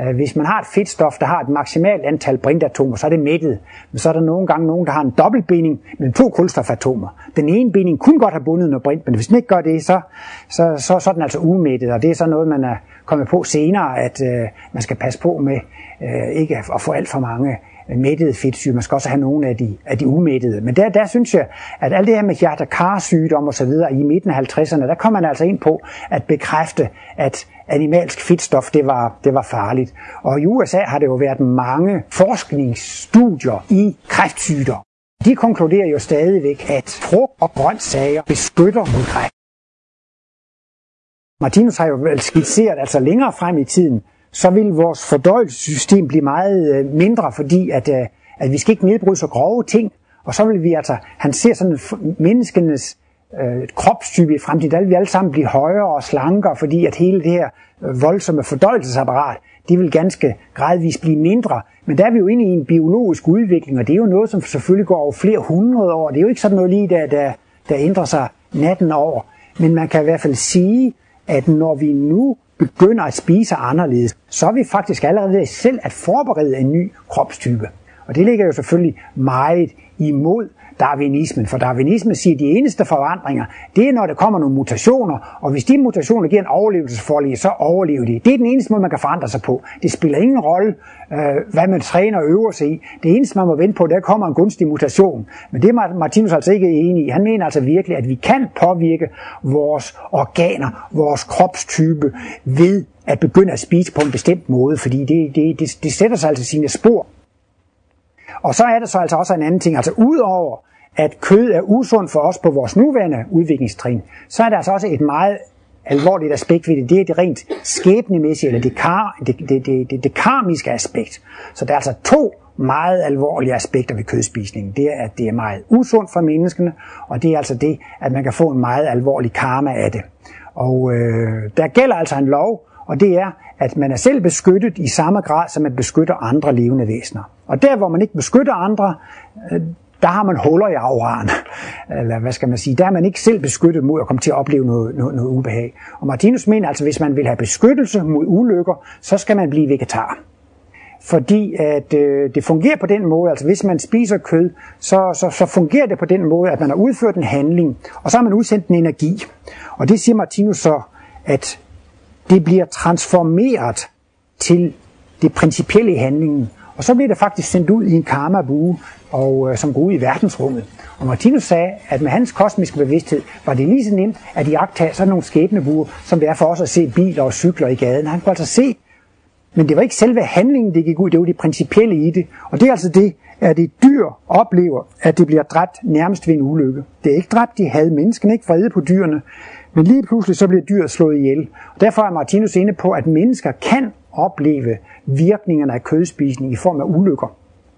Speaker 1: Øh, hvis man har et fedtstof, der har et maksimalt antal brintatomer, så er det mættet. Men så er der nogle gange nogen, der har en dobbeltbinding mellem to kulstofatomer. Den ene binding kunne godt have bundet noget brint, men hvis den ikke gør det, så, så, så, så er den altså umættet. Og det er så noget, man er kommet på senere, at øh, man skal passe på med øh, ikke at få alt for mange mættede fedtsyre. Man skal også have nogle af de, af de umættede. Men der, der synes jeg, at alt det her med hjerte-karsygdom og så videre i midten af 50'erne, der kom man altså ind på at bekræfte, at animalsk fedtstof, det var, det var farligt. Og i USA har det jo været mange forskningsstudier i kræftsygdom. De konkluderer jo stadigvæk, at frugt og grøntsager beskytter mod kræft. Martinus har jo skitseret altså længere frem i tiden, så vil vores fordøjelsessystem blive meget øh, mindre, fordi at, øh, at vi skal ikke nedbryde så grove ting, og så vil vi altså, han ser sådan menneskenes øh, kropstype i fremtiden, der vil vi alle sammen blive højere og slankere, fordi at hele det her øh, voldsomme fordøjelsesapparat, det vil ganske gradvist blive mindre. Men der er vi jo inde i en biologisk udvikling, og det er jo noget, som selvfølgelig går over flere hundrede år. Det er jo ikke sådan noget lige, der, der, der ændrer sig natten over. Men man kan i hvert fald sige, at når vi nu begynder at spise anderledes, så er vi faktisk allerede selv at forberede en ny kropstype. Og det ligger jo selvfølgelig meget imod darwinismen, for darwinismen siger, at de eneste forandringer, det er, når der kommer nogle mutationer, og hvis de mutationer giver en overlevelsesforlige, så overlever de. Det er den eneste måde, man kan forandre sig på. Det spiller ingen rolle, øh, hvad man træner og øver sig i. Det eneste, man må vente på, der kommer en gunstig mutation. Men det er Martinus altså ikke enig i. Han mener altså virkelig, at vi kan påvirke vores organer, vores kropstype ved at begynde at spise på en bestemt måde, fordi det, det, det, det sætter sig altså sine spor. Og så er det så altså også en anden ting, altså udover at kød er usundt for os på vores nuværende udviklingstrin, så er der altså også et meget alvorligt aspekt ved det. Det er det rent skæbnemæssige, eller det, kar, det, det, det, det, det karmiske aspekt. Så der er altså to meget alvorlige aspekter ved kødspisningen. Det er, at det er meget usundt for menneskene, og det er altså det, at man kan få en meget alvorlig karma af det. Og øh, der gælder altså en lov, og det er, at man er selv beskyttet i samme grad, som man beskytter andre levende væsener. Og der, hvor man ikke beskytter andre, øh, der har man huller i auraen. Eller hvad skal man sige, der er man ikke selv beskyttet mod at komme til at opleve noget, noget, noget ubehag. Og Martinus mener altså, at hvis man vil have beskyttelse mod ulykker, så skal man blive vegetar. Fordi at øh, det fungerer på den måde, altså hvis man spiser kød, så, så, så fungerer det på den måde, at man har udført en handling, og så har man udsendt en energi. Og det siger Martinus så, at det bliver transformeret til det principielle i handlingen. Og så bliver det faktisk sendt ud i en karmabue, og, øh, som går ud i verdensrummet. Og Martinus sagde, at med hans kosmiske bevidsthed var det lige så nemt at iagtage sådan nogle skæbnebuer, som det er for os at se biler og cykler i gaden. Han kunne altså se, men det var ikke selve handlingen, det gik ud, det var det principielle i det. Og det er altså det, at det dyr oplever, at det bliver dræbt nærmest ved en ulykke. Det er ikke dræbt, de havde menneskene ikke vrede på dyrene, men lige pludselig så bliver dyret slået ihjel. Og derfor er Martinus inde på, at mennesker kan opleve virkningerne af kødspisning i form af ulykker.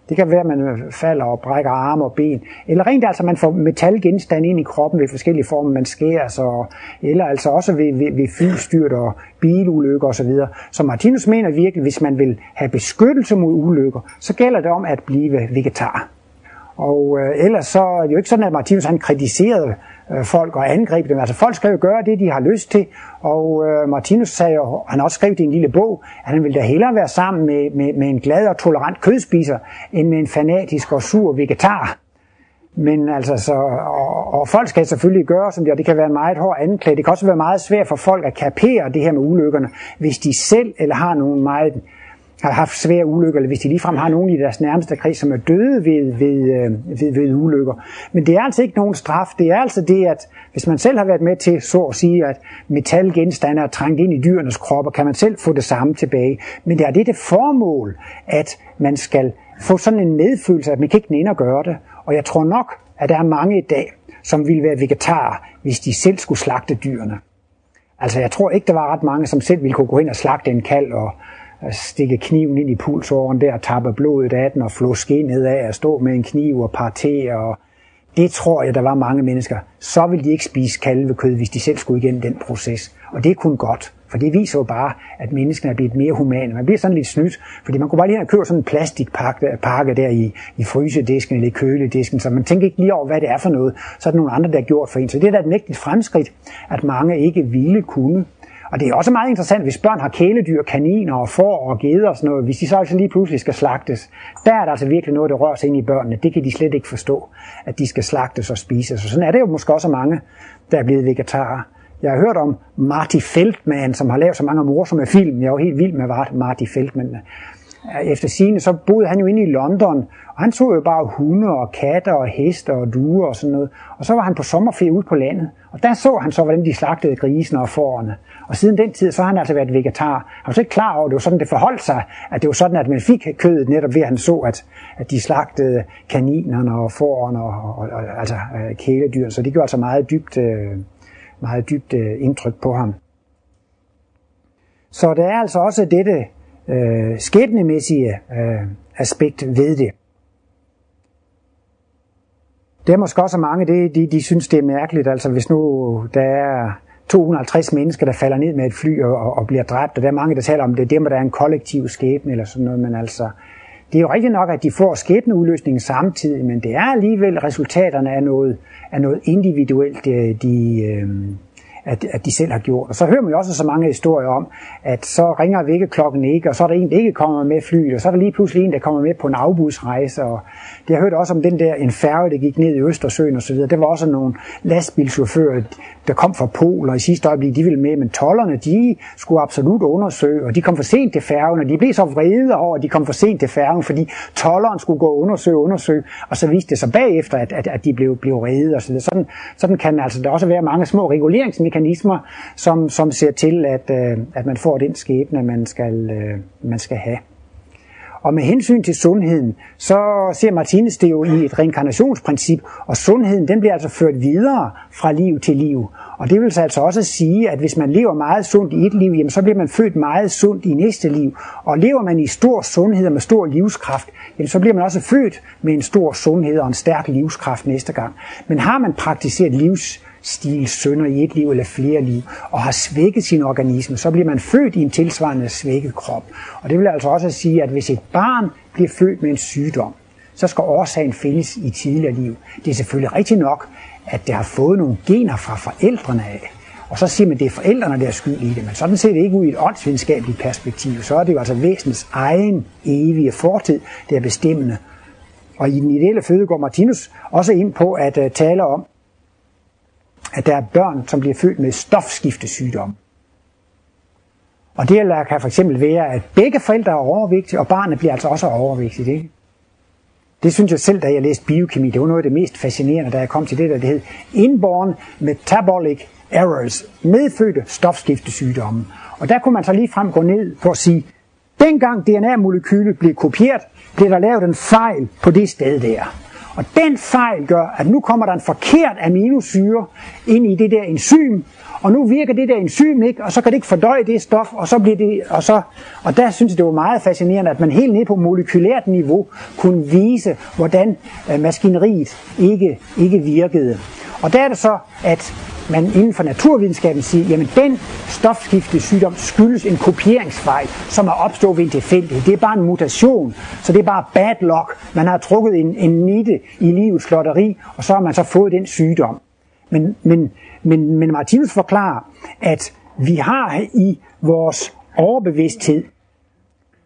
Speaker 1: Det kan være, at man falder og brækker arme og ben. Eller rent altså, man får metalgenstande ind i kroppen ved forskellige former, man skærer sig. Eller altså også ved, ved, ved flystyrt og bilulykker osv. Så Martinus mener virkelig, hvis man vil have beskyttelse mod ulykker, så gælder det om at blive vegetar. Og øh, ellers så er det jo ikke sådan, at Martinus han kritiserede øh, folk og angreb dem. Altså folk skal jo gøre det, de har lyst til, og øh, Martinus sagde jo, han har også skrevet i en lille bog, at han ville da hellere være sammen med, med, med en glad og tolerant kødspiser, end med en fanatisk og sur vegetar. Men altså, så, og, og folk skal selvfølgelig gøre som det, og det kan være en meget hård anklage. Det kan også være meget svært for folk at kapere det her med ulykkerne, hvis de selv eller har nogle meget har haft svære ulykker, eller hvis de ligefrem har nogen i deres nærmeste kreds, som er døde ved, ved, øh, ved, ved ulykker. Men det er altså ikke nogen straf. Det er altså det, at hvis man selv har været med til, så at sige, at metalgenstande er trængt ind i dyrenes kropper, kan man selv få det samme tilbage. Men det er det det formål, at man skal få sådan en medfølelse, at man kan ikke ind og gøre det. Og jeg tror nok, at der er mange i dag, som ville være vegetarer, hvis de selv skulle slagte dyrene. Altså jeg tror ikke, der var ret mange, som selv ville kunne gå ind og slagte en kald og, stikke kniven ind i pulsåren der, tappe blodet af den og flå skinnet af og stå med en kniv og partere. Og det tror jeg, der var mange mennesker. Så vil de ikke spise kalvekød, hvis de selv skulle igennem den proces. Og det er kun godt, for det viser jo bare, at menneskene er blevet mere humane. Man bliver sådan lidt snydt, fordi man kunne bare lige have købt sådan en plastikpakke pakke der i, i frysedisken eller i køledisken, så man tænker ikke lige over, hvad det er for noget. Så er der nogle andre, der har gjort for en. Så det er da et mægtigt fremskridt, at mange ikke ville kunne og det er også meget interessant, hvis børn har kæledyr, kaniner og får og geder og sådan noget, hvis de så altså lige pludselig skal slagtes, der er der altså virkelig noget, der rører sig ind i børnene. Det kan de slet ikke forstå, at de skal slagtes og spises. Og sådan er det jo måske også mange, der er blevet vegetarer. Jeg har hørt om Marty Feldman, som har lavet så mange morsomme film. Jeg er jo helt vild med Marty Feldman. Efter sine så boede han jo inde i London, og han så jo bare hunde og katter og heste og duer og sådan noget. Og så var han på sommerferie ude på landet, og der så han så, hvordan de slagtede grisene og fårene. Og siden den tid, så har han altså været vegetar. Han var så ikke klar over, at det var sådan, det forholdt sig. At det var sådan, at man fik kødet netop ved, at han så, at, at de slagtede kaninerne og fårene og, og, og altså øh, kæledyr. Så det gjorde altså meget dybt, øh, meget dybt øh, indtryk på ham. Så der er altså også dette øh, skæbnemæssige øh, aspekt ved det. Det er måske også mange, det, de, de synes, det er mærkeligt, altså hvis nu der er 250 mennesker, der falder ned med et fly og, og bliver dræbt, og der er mange, der taler om, det er dem, der er en kollektiv skæbne eller sådan noget, men altså, det er jo rigtigt nok, at de får skæbneudløsningen samtidig, men det er alligevel resultaterne af noget, af noget individuelt, de, de, øh, at, at de selv har gjort. Og så hører man jo også så mange historier om, at så ringer vækkeklokken ikke, og så er der en, der ikke kommer med flyet, og så er der lige pludselig en, der kommer med på en afbudsrejse. Og det har hørt også om den der en færge, der gik ned i Østersøen osv. Det var også nogle lastbilchauffører, der kom fra Polen, og i sidste øjeblik, de ville med, men tollerne, de skulle absolut undersøge, og de kom for sent til færgen, og de blev så vrede over, at de kom for sent til færgen, fordi tolleren skulle gå og undersøge, undersøge, og så viste det sig bagefter, at, at, at de blev, blev vrede og så sådan, sådan kan altså der også være mange små reguleringsmekanismer, som, som ser til, at, øh, at man får den skæbne, man skal, øh, man skal have. Og med hensyn til sundheden, så ser Martinus det jo i et reinkarnationsprincip, og sundheden den bliver altså ført videre fra liv til liv. Og det vil så altså også sige, at hvis man lever meget sundt i et liv, jamen, så bliver man født meget sundt i næste liv. Og lever man i stor sundhed og med stor livskraft, jamen, så bliver man også født med en stor sundhed og en stærk livskraft næste gang. Men har man praktiseret livs sønder i et liv eller flere liv, og har svækket sin organisme, så bliver man født i en tilsvarende svækket krop. Og det vil altså også sige, at hvis et barn bliver født med en sygdom, så skal årsagen findes i tidligere liv. Det er selvfølgelig rigtigt nok, at det har fået nogle gener fra forældrene af. Og så siger man, at det er forældrene, der er skyld i det. Men sådan ser det ikke ud i et åndsvidenskabeligt perspektiv. Så er det jo altså væsenets egen evige fortid, der er bestemmende. Og i den ideelle føde går Martinus også ind på at øh, tale om, at der er børn, som bliver født med stofskiftesygdom. Og det kan for eksempel være, at begge forældre er overvægtige, og barnet bliver altså også overvægtigt. Ikke? Det synes jeg selv, da jeg læste biokemi, det var noget af det mest fascinerende, da jeg kom til det, der det hed Inborn Metabolic Errors, medfødte stofskiftesygdomme. Og der kunne man så lige frem gå ned på at sige, dengang DNA-molekylet blev kopieret, blev der lavet en fejl på det sted der. Og den fejl gør, at nu kommer der en forkert aminosyre ind i det der enzym, og nu virker det der enzym ikke, og så kan det ikke fordøje det stof, og så bliver det, og så, og der synes jeg, det var meget fascinerende, at man helt ned på molekylært niveau kunne vise, hvordan øh, maskineriet ikke, ikke virkede. Og der er det så, at man inden for naturvidenskaben siger, jamen den stofskifte sygdom skyldes en kopieringsfejl, som er opstået ved en tilfældighed. Det er bare en mutation, så det er bare bad luck. Man har trukket en, en nitte i livets lotteri, og så har man så fået den sygdom. Men, men, men, men Martinus forklarer, at vi har i vores overbevidsthed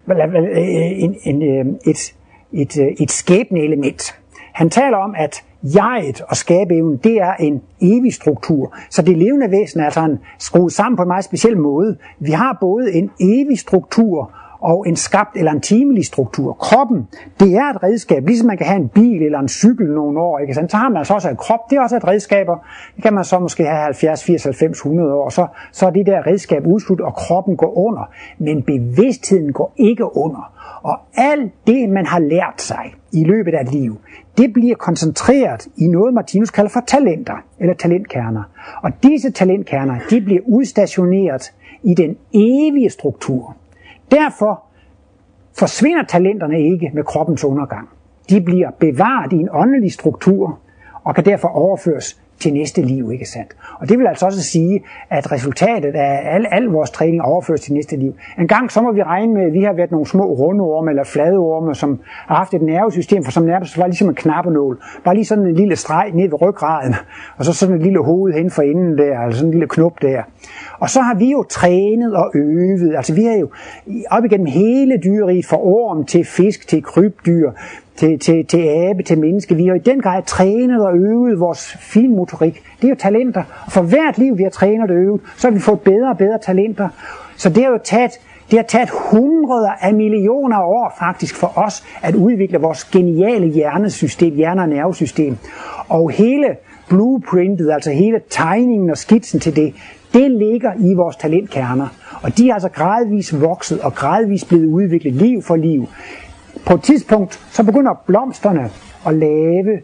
Speaker 1: en, en, øh, et, et, øh, et skæbne element. Han taler om, at jeget og skabeevnen, det er en evig struktur. Så det levende væsen er altså en, skruet sammen på en meget speciel måde. Vi har både en evig struktur og en skabt eller en timelig struktur. Kroppen, det er et redskab, ligesom man kan have en bil eller en cykel nogle år, ikke Så har man altså også en krop, det er også et redskab, Det kan man så måske have 70, 80, 90, 100 år, så, så er det der redskab udslut, og kroppen går under. Men bevidstheden går ikke under. Og alt det, man har lært sig i løbet af et liv, det bliver koncentreret i noget, Martinus kalder for talenter, eller talentkerner. Og disse talentkerner, de bliver udstationeret i den evige struktur. Derfor forsvinder talenterne ikke med kroppens undergang. De bliver bevaret i en åndelig struktur, og kan derfor overføres til næste liv, ikke sandt? Og det vil altså også sige, at resultatet af al, al vores træning overføres til næste liv. En gang så må vi regne med, at vi har været nogle små rundorme eller fladorme, som har haft et nervesystem, for som nærmest var ligesom en knappenål. Bare lige sådan en lille streg ned ved ryggraden, og så sådan et lille hoved hen for enden der, eller sådan en lille knop der. Og så har vi jo trænet og øvet, altså vi har jo op igennem hele dyreriet, fra orm til fisk til krybdyr, til, til, til abe, til menneske. Vi har i den grad trænet og øvet vores finmotorik. Det er jo talenter. Og for hvert liv, vi har trænet og øvet, så har vi fået bedre og bedre talenter. Så det har jo taget, det har taget hundreder af millioner af år faktisk for os at udvikle vores geniale hjernesystem, hjerne- og nervesystem. Og hele blueprintet, altså hele tegningen og skitsen til det, det ligger i vores talentkerner. Og de er altså gradvist vokset og gradvist blevet udviklet liv for liv. På et tidspunkt, så begynder blomsterne at lave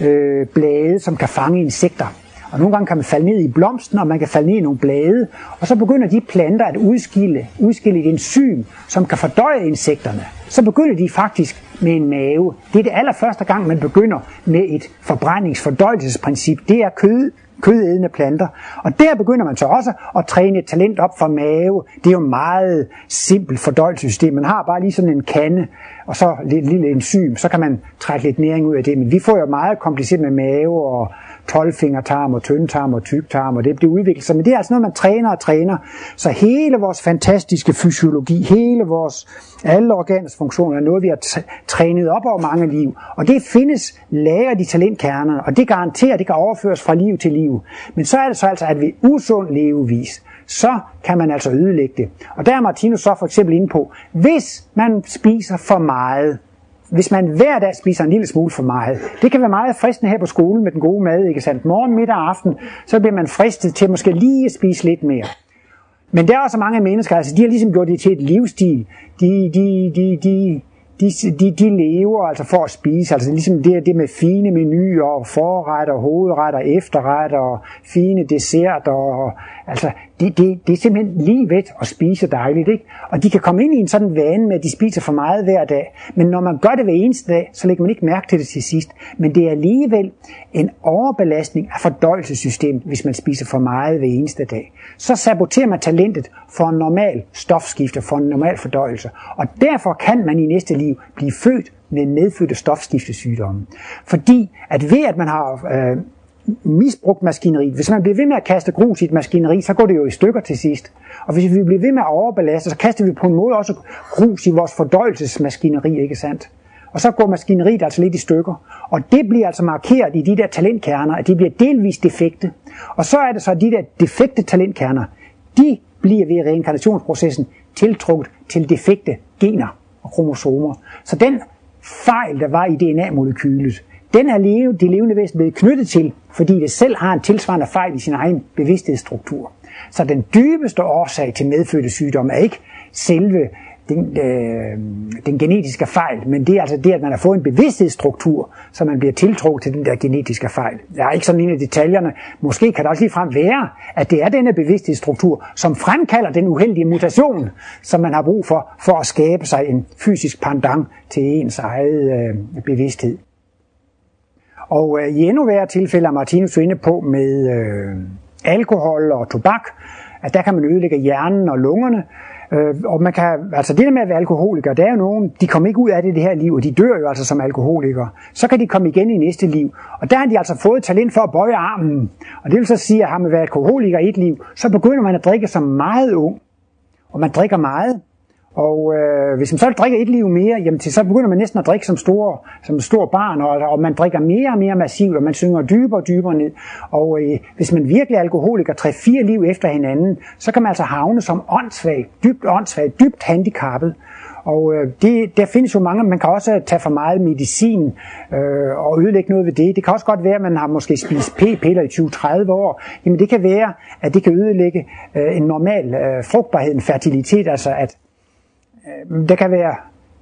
Speaker 1: øh, blade, som kan fange insekter. Og nogle gange kan man falde ned i blomsten, og man kan falde ned i nogle blade. Og så begynder de planter at udskille, udskille et enzym, som kan fordøje insekterne. Så begynder de faktisk med en mave. Det er det allerførste gang, man begynder med et forbrændingsfordøjelsesprincip. Det er kød, kødædende planter. Og der begynder man så også at træne et talent op for mave. Det er jo meget simpelt fordøjelsessystem. Man har bare lige sådan en kande, og så et lille enzym, så kan man trække lidt næring ud af det. Men vi får jo meget kompliceret med mave og 12-fingertarm og tyndtarm og tyktarm, og det bliver udviklet sig. Men det er altså noget, man træner og træner. Så hele vores fantastiske fysiologi, hele vores, alle organers funktioner er noget, vi har trænet op over mange liv. Og det findes lagret i talentkernerne, og det garanterer, at det kan overføres fra liv til liv. Men så er det så altså, at ved usund levevis, så kan man altså ødelægge det. Og der er Martinus så for eksempel inde på, hvis man spiser for meget, hvis man hver dag spiser en lille smule for meget. Det kan være meget fristende her på skolen med den gode mad, ikke sandt? Morgen, middag og aften, så bliver man fristet til måske lige at spise lidt mere. Men der er også mange mennesker, altså de har ligesom gjort det til et livsstil. De, de, de, de, de, de, de lever altså for at spise, altså ligesom det, det med fine menuer, og forretter, hovedretter, efterretter, og fine desserter, og, altså det, det, det er simpelthen lige ved at spise dejligt, ikke? Og de kan komme ind i en sådan vane med, at de spiser for meget hver dag, men når man gør det hver eneste dag, så lægger man ikke mærke til det til sidst. Men det er alligevel en overbelastning af fordøjelsessystemet, hvis man spiser for meget hver eneste dag. Så saboterer man talentet for en normal stofskifte, for en normal fordøjelse. Og derfor kan man i næste liv blive født med medfødte stofskiftesygdomme. Fordi at ved at man har øh, misbrugt maskineri. Hvis man bliver ved med at kaste grus i et maskineri, så går det jo i stykker til sidst. Og hvis vi bliver ved med at overbelaste, så kaster vi på en måde også grus i vores fordøjelsesmaskineri, ikke sandt? Og så går maskineriet altså lidt i stykker. Og det bliver altså markeret i de der talentkerner, at de bliver delvis defekte. Og så er det så, at de der defekte talentkerner, de bliver ved reinkarnationsprocessen tiltrukket til defekte gener og kromosomer. Så den fejl, der var i DNA-molekylet, den er leve, de levende væsen blevet knyttet til, fordi det selv har en tilsvarende fejl i sin egen bevidsthedsstruktur. Så den dybeste årsag til medfødte sygdomme er ikke selve den, øh, den genetiske fejl, men det er altså det, at man har fået en bevidsthedsstruktur, så man bliver tiltrukket til den der genetiske fejl. Jeg er ikke sådan en af detaljerne. Måske kan det også ligefrem være, at det er denne bevidsthedsstruktur, som fremkalder den uheldige mutation, som man har brug for, for at skabe sig en fysisk pendant til ens eget øh, bevidsthed. Og øh, i endnu værre tilfælde er Martinus inde på med øh, alkohol og tobak, at der kan man ødelægge hjernen og lungerne. Øh, og man kan, altså det der med at være alkoholiker, der er jo nogen, de kommer ikke ud af det, det her liv, og de dør jo altså som alkoholikere. Så kan de komme igen i næste liv. Og der har de altså fået talent for at bøje armen. Og det vil så sige, at har man været alkoholiker i et liv, så begynder man at drikke som meget ung. Og man drikker meget, og øh, hvis man så drikker et liv mere, jamen til, så begynder man næsten at drikke som stor, som stor barn, og, og man drikker mere og mere massivt, og man synger dybere og dybere ned. Og øh, hvis man virkelig er alkoholiker tre fire liv efter hinanden, så kan man altså havne som åndssvag, dybt åndssvag, dybt handicappet. Og øh, det, der findes jo mange, man kan også tage for meget medicin øh, og ødelægge noget ved det. Det kan også godt være, at man har måske spist p-piller i 20-30 år. Jamen det kan være, at det kan ødelægge øh, en normal øh, frugtbarhed, en fertilitet, altså at Øhm, der kan være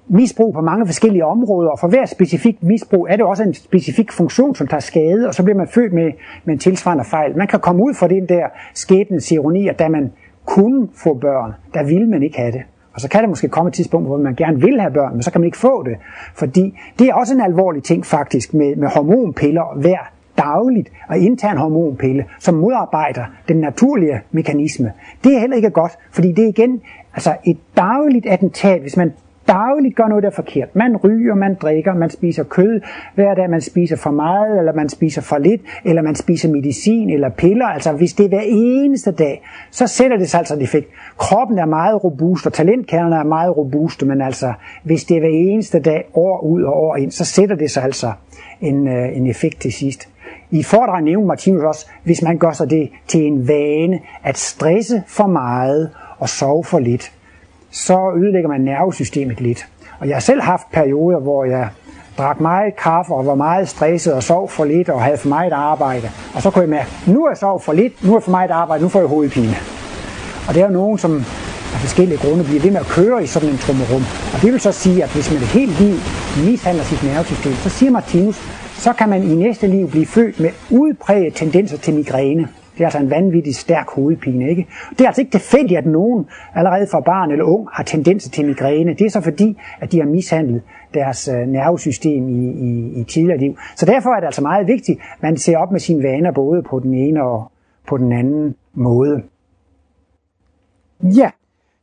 Speaker 1: misbrug på mange forskellige områder, og for hver specifik misbrug er det også en specifik funktion, som tager skade, og så bliver man født med, med en tilsvarende fejl. Man kan komme ud fra den der skæbnens ironi, at da man kunne få børn, der ville man ikke have det. Og så kan der måske komme et tidspunkt, hvor man gerne vil have børn, men så kan man ikke få det. Fordi det er også en alvorlig ting faktisk med, med hormonpiller hver dagligt og intern en hormonpille, som modarbejder den naturlige mekanisme. Det er heller ikke godt, fordi det igen altså et dagligt attentat, hvis man dagligt gør noget, der er forkert. Man ryger, man drikker, man spiser kød hver dag, man spiser for meget, eller man spiser for lidt, eller man spiser medicin eller piller. Altså hvis det er hver eneste dag, så sætter det sig altså en effekt. Kroppen er meget robust, og talentkernerne er meget robuste, men altså hvis det er hver eneste dag, år ud og år ind, så sætter det sig altså en, øh, en effekt til sidst. I foredrag nævner Martinus også, hvis man gør sig det til en vane at stresse for meget og sove for lidt, så ødelægger man nervesystemet lidt. Og jeg har selv haft perioder, hvor jeg drak meget kaffe og var meget stresset og sov for lidt og havde for meget arbejde. Og så kunne jeg mærke, nu er jeg sov for lidt, nu er jeg for meget arbejde, nu får jeg hovedpine. Og det er jo nogen, som af forskellige grunde bliver ved med at køre i sådan en trummerum. Og det vil så sige, at hvis man et helt liv mishandler sit nervesystem, så siger Martinus, så kan man i næste liv blive født med udpræget tendenser til migræne. Det er altså en vanvittig stærk hovedpine. Ikke? Det er altså ikke tilfældigt, at nogen allerede fra barn eller ung har tendens til migræne. Det er så fordi, at de har mishandlet deres øh, nervesystem i, i, i tidligere liv. Så derfor er det altså meget vigtigt, at man ser op med sine vaner både på den ene og på den anden måde. Ja,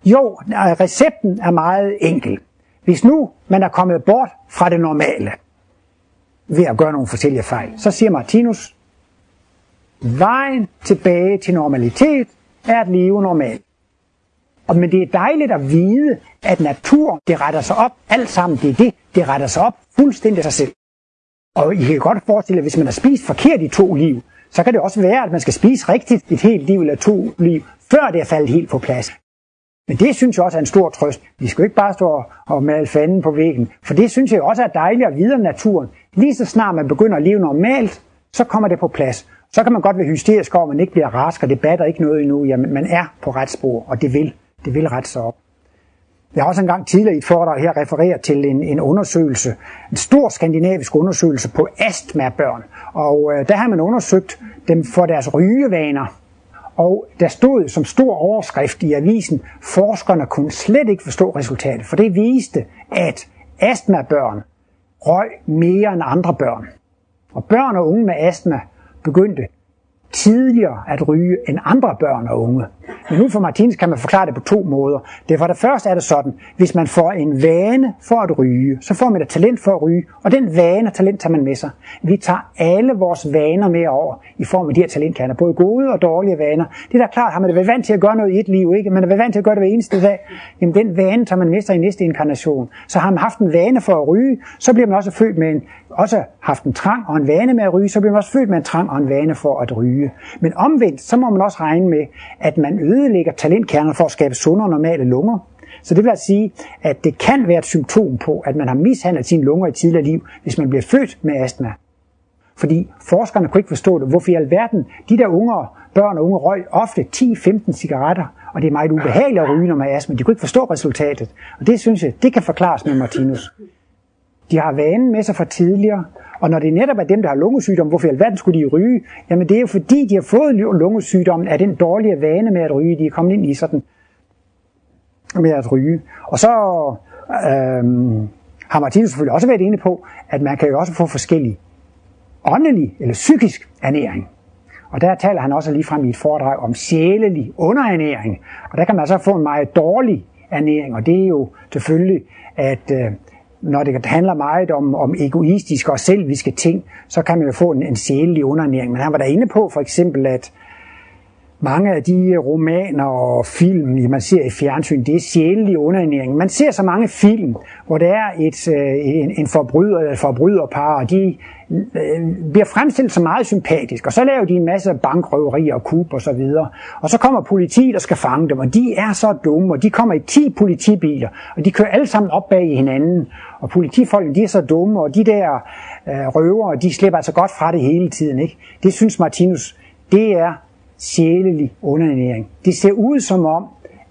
Speaker 1: jo, øh, recepten er meget enkel. Hvis nu man er kommet bort fra det normale ved at gøre nogle forskellige fejl, så siger Martinus, vejen tilbage til normalitet er at leve normalt. Og, men det er dejligt at vide, at naturen, det retter sig op, alt sammen, det er det, det retter sig op fuldstændig sig selv. Og I kan godt forestille jer, hvis man har spist forkert i to liv, så kan det også være, at man skal spise rigtigt et helt liv eller to liv, før det er faldet helt på plads. Men det synes jeg også er en stor trøst. Vi skal jo ikke bare stå og male fanden på væggen, for det synes jeg også er dejligt at vide om naturen. Lige så snart man begynder at leve normalt, så kommer det på plads. Så kan man godt være hysterisk over, at man ikke bliver rask, og det batter ikke noget endnu. Jamen, man er på ret spor, og det vil, det vil rette sig op. Jeg har også engang tidligere i et foredrag her refereret til en, en undersøgelse, en stor skandinavisk undersøgelse på astmabørn. Og øh, der har man undersøgt dem for deres rygevaner. Og der stod som stor overskrift i avisen, forskerne kunne slet ikke forstå resultatet, for det viste, at astmabørn røg mere end andre børn. Og børn og unge med astma begyndte tidligere at ryge end andre børn og unge. Men ud fra Martins kan man forklare det på to måder. Det for det første er det sådan, hvis man får en vane for at ryge, så får man et talent for at ryge, og den vane og talent tager man med sig. Vi tager alle vores vaner med over i form af de her talentkerner, både gode og dårlige vaner. Det er da klart, har man været vant til at gøre noget i et liv, ikke? Man er været vant til at gøre det hver eneste dag. Jamen den vane tager man med sig i næste inkarnation. Så har man haft en vane for at ryge, så bliver man også født med en, også haft en trang og en vane med at ryge, så bliver man også født med en trang og en vane for at ryge. Men omvendt, så må man også regne med, at man ødelægger talentkerner for at skabe sunde og normale lunger. Så det vil altså sige, at det kan være et symptom på, at man har mishandlet sine lunger i tidligere liv, hvis man bliver født med astma. Fordi forskerne kunne ikke forstå det. Hvorfor i alverden de der unge børn og unge røg ofte 10-15 cigaretter, og det er meget ubehageligt at ryge, når man er astma. De kunne ikke forstå resultatet. Og det synes jeg, det kan forklares med Martinus. De har vanen med sig fra tidligere, og når det netop er dem, der har lungesygdom, hvorfor i alverden skulle de ryge? Jamen det er jo fordi, de har fået lungesygdommen af den dårlige vane med at ryge. De er kommet ind i sådan med at ryge. Og så øhm, har Martinus selvfølgelig også været inde på, at man kan jo også få forskellige åndelig eller psykisk ernæring. Og der taler han også lige frem i et foredrag om sjælelig underernæring. Og der kan man så få en meget dårlig ernæring, og det er jo selvfølgelig, at øh, når det handler meget om, om egoistiske og selviske ting, så kan man jo få en, en sjælelig undernæring. Men han var der inde på for eksempel, at mange af de øh, romaner og film, man ser i fjernsyn, det er sjælelig underernæring. Man ser så mange film, hvor der er et, øh, en, en forbryder eller forbryderpar, og de øh, bliver fremstillet så meget sympatisk, og så laver de en masse bankrøverier og kub og så videre. Og så kommer politiet og skal fange dem, og de er så dumme, og de kommer i 10 politibiler, og de kører alle sammen op bag hinanden. Og politifolkene, de er så dumme, og de der øh, røvere, de slipper altså godt fra det hele tiden. Ikke? Det synes Martinus, det er sjælelig underernæring. Det ser ud som om,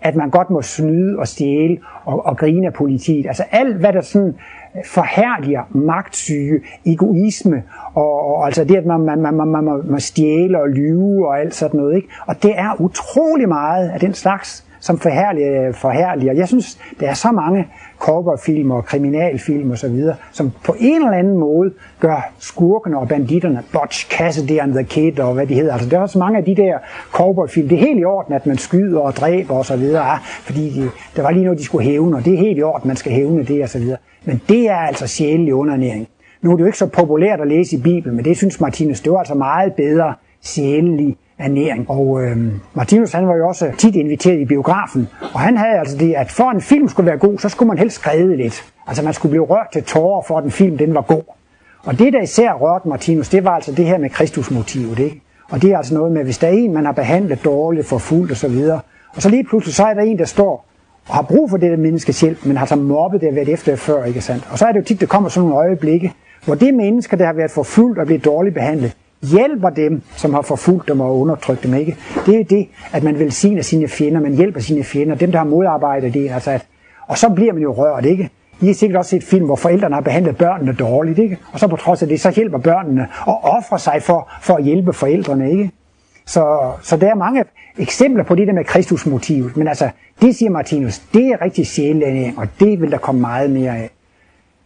Speaker 1: at man godt må snyde og stjæle og, og grine af politiet. Altså alt, hvad der sådan øh, forhærdiger magtsyge, egoisme, og, og altså det, at man, man, man, man, man må stjæle og lyve og alt sådan noget. Ikke? Og det er utrolig meget af den slags, som forherliger, forherliger. Jeg synes, der er så mange cowboyfilm og kriminalfilm og så videre, som på en eller anden måde gør skurkene og banditterne, Butch Cassidy and the Kid og hvad de hedder. Altså, der er også mange af de der cowboyfilm. Det er helt i orden, at man skyder og dræber og så videre, ah, fordi de, der var lige noget, de skulle hævne, og det er helt i orden, man skal hævne det og så videre. Men det er altså sjælelig undernæring. Nu er det jo ikke så populært at læse i Bibelen, men det synes Martinus, det var altså meget bedre sjælelig ernæring. Og øh, Martinus han var jo også tit inviteret i biografen, og han havde altså det, at for en film skulle være god, så skulle man helst skrive lidt. Altså man skulle blive rørt til tårer for, at en film den var god. Og det, der især rørte Martinus, det var altså det her med Kristusmotivet. Ikke? Og det er altså noget med, hvis der er en, man har behandlet dårligt, forfulgt og så videre, og så lige pludselig, så er der en, der står og har brug for det der menneskes hjælp, men har så mobbet det været efter før, ikke sandt? Og så er det jo tit, der kommer sådan nogle øjeblikke, hvor det mennesker, der har været forfulgt og blevet dårligt behandlet, hjælper dem, som har forfulgt dem og undertrykt dem. Ikke? Det er det, at man velsigner sine fjender, man hjælper sine fjender, dem der har modarbejdet det. Altså at, og så bliver man jo rørt, ikke? I har sikkert også set film, hvor forældrene har behandlet børnene dårligt, ikke? Og så på trods af det, så hjælper børnene og offrer sig for, for at hjælpe forældrene, ikke? Så, så der er mange eksempler på det der med Kristusmotivet. Men altså, det siger Martinus, det er rigtig sjældent, og det vil der komme meget mere af.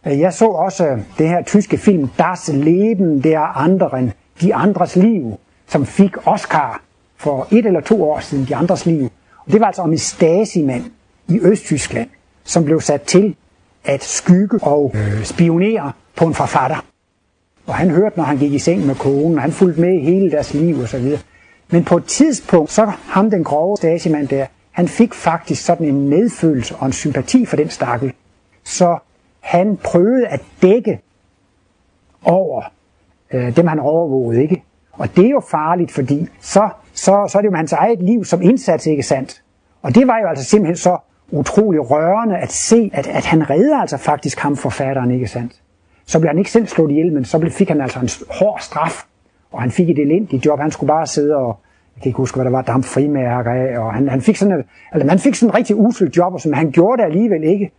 Speaker 1: Jeg så også øh, det her tyske film Das Leben der anderen, de andres liv, som fik Oscar for et eller to år siden, De andres liv. Og det var altså om en Stasi-mand i Østtyskland, som blev sat til at skygge og øh, spionere på en forfatter. Og han hørte, når han gik i seng med konen, og han fulgte med i hele deres liv osv. Men på et tidspunkt, så ham den grove Stasi-mand der, han fik faktisk sådan en medfølelse og en sympati for den stakkel. Så han prøvede at dække over øh, dem, han overvågede, ikke? Og det er jo farligt, fordi så, så, så er det jo hans eget liv som indsats, ikke sandt? Og det var jo altså simpelthen så utrolig rørende at se, at, at han redder altså faktisk ham forfatteren, ikke sandt? Så blev han ikke selv slået ihjel, men så fik han altså en hård straf, og han fik et elendigt job. Han skulle bare sidde og, jeg kan ikke huske, hvad der var, damp frimærker af, og han, han fik sådan, et, altså man fik sådan en rigtig usel job, som han gjorde det alligevel ikke.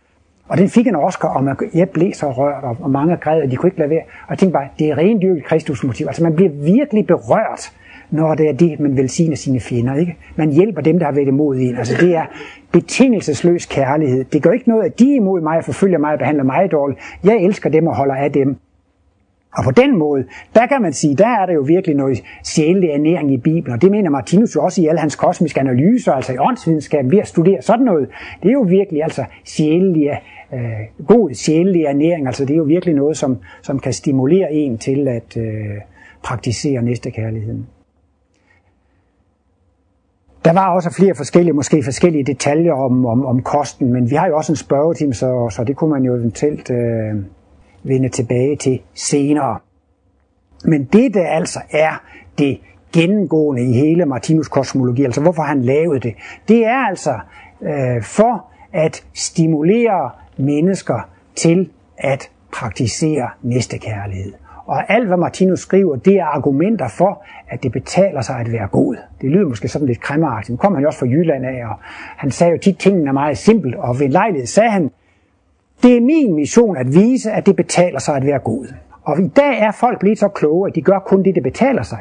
Speaker 1: Og den fik en Oscar, og man, jeg blev så rørt, og, og mange græd, og de kunne ikke lade være. Og jeg tænkte bare, det er rendyrket Kristusmotiv. Altså man bliver virkelig berørt, når det er det, man velsigner sine fjender. Ikke? Man hjælper dem, der har været imod en. Altså det er betingelsesløs kærlighed. Det gør ikke noget, at de er imod mig, forfølger mig og behandler mig dårligt. Jeg elsker dem og holder af dem. Og på den måde, der kan man sige, der er der jo virkelig noget sjælelig ernæring i Bibelen, og det mener Martinus jo også i alle hans kosmiske analyser, altså i åndsvidenskaben, ved at studere sådan noget. Det er jo virkelig altså sjælelig, øh, god sjælelig ernæring, altså det er jo virkelig noget, som, som kan stimulere en til at øh, praktisere næstekærligheden. Der var også flere forskellige, måske forskellige detaljer om, om, om kosten, men vi har jo også en spørgetime, så, så det kunne man jo eventuelt øh, vende tilbage til senere. Men det, der altså er det gennemgående i hele Martinus kosmologi, altså hvorfor han lavede det, det er altså øh, for at stimulere mennesker til at praktisere næstekærlighed. Og alt, hvad Martinus skriver, det er argumenter for, at det betaler sig at være god. Det lyder måske sådan lidt kræmmeragtigt. Nu kom han jo også fra Jylland af, og han sagde jo tit, at tingene er meget simpelt. Og ved lejlighed sagde han, det er min mission at vise, at det betaler sig at være god. Og i dag er folk blevet så kloge, at de gør kun det, det betaler sig.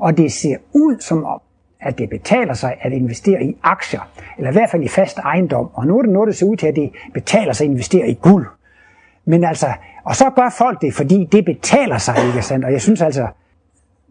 Speaker 1: Og det ser ud som om, at det betaler sig at investere i aktier, eller i hvert fald i fast ejendom. Og nu er det noget, der ser ud til, at det betaler sig at investere i guld. Men altså, og så gør folk det, fordi det betaler sig, ikke sandt? Og jeg synes altså,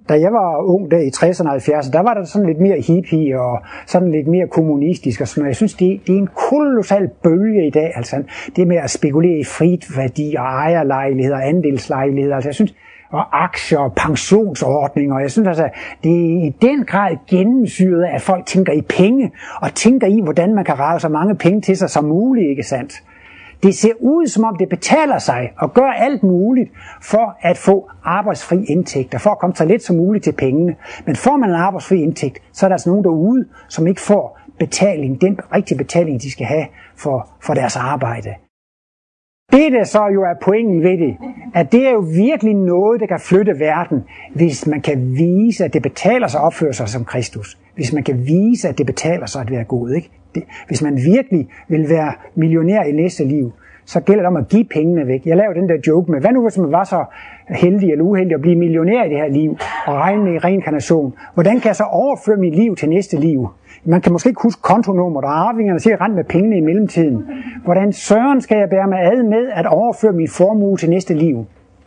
Speaker 1: da jeg var ung der i 60'erne og 70'erne, der var der sådan lidt mere hippie og sådan lidt mere kommunistisk og sådan noget. Jeg synes, det, det er en kolossal bølge i dag, altså det med at spekulere i frit værdi og ejerlejligheder og andelslejligheder. Altså jeg synes, og aktier og pensionsordninger. Jeg synes altså, det er i den grad gennemsyret af, at folk tænker i penge, og tænker i, hvordan man kan rave så mange penge til sig som muligt, ikke sandt? Det ser ud som om det betaler sig at gøre alt muligt for at få arbejdsfri indtægter, for at komme så let som muligt til pengene. Men får man en arbejdsfri indtægt, så er der altså nogen derude, som ikke får betaling, den rigtige betaling, de skal have for, for deres arbejde. Det, der så jo er pointen ved det, at det er jo virkelig noget, der kan flytte verden, hvis man kan vise, at det betaler sig at opføre sig som Kristus. Hvis man kan vise, at det betaler sig at være god. Ikke? Det, hvis man virkelig vil være millionær i næste liv, så gælder det om at give pengene væk. Jeg laver den der joke med, hvad nu hvis man var så heldig eller uheldig at blive millionær i det her liv, og regne med reinkarnation. Hvordan kan jeg så overføre mit liv til næste liv? Man kan måske ikke huske kontonummeret, og arvingerne siger rent med pengene i mellemtiden. Hvordan søren skal jeg bære mig ad med at overføre min formue til næste liv?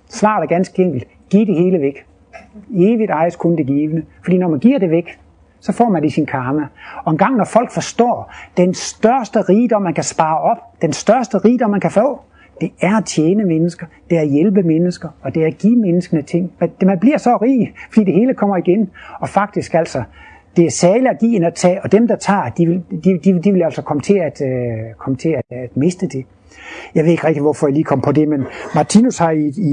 Speaker 1: Svaret er ganske enkelt. Giv det hele væk. Evigt ejes kun det givende. Fordi når man giver det væk, så får man det i sin karma. Og en gang når folk forstår, den største rigdom, man kan spare op, den største rigdom, man kan få, det er at tjene mennesker, det er at hjælpe mennesker, og det er at give menneskene ting. Man bliver så rig, fordi det hele kommer igen. Og faktisk altså, det er særligt at give end at tage, og dem der tager, de vil, de, de, de vil altså komme til at, øh, komme til at, at miste det. Jeg ved ikke rigtig, hvorfor jeg lige kom på det, men Martinus har i, i,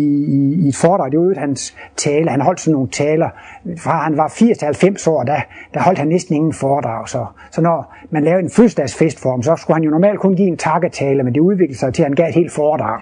Speaker 1: i et foredrag, det var jo hans tale, han holdt sådan nogle taler, fra han var 80-90 år, der, der holdt han næsten ingen foredrag. Så, så når man lavede en fødselsdagsfest for ham, så skulle han jo normalt kun give en takketale, men det udviklede sig til, at han gav et helt foredrag.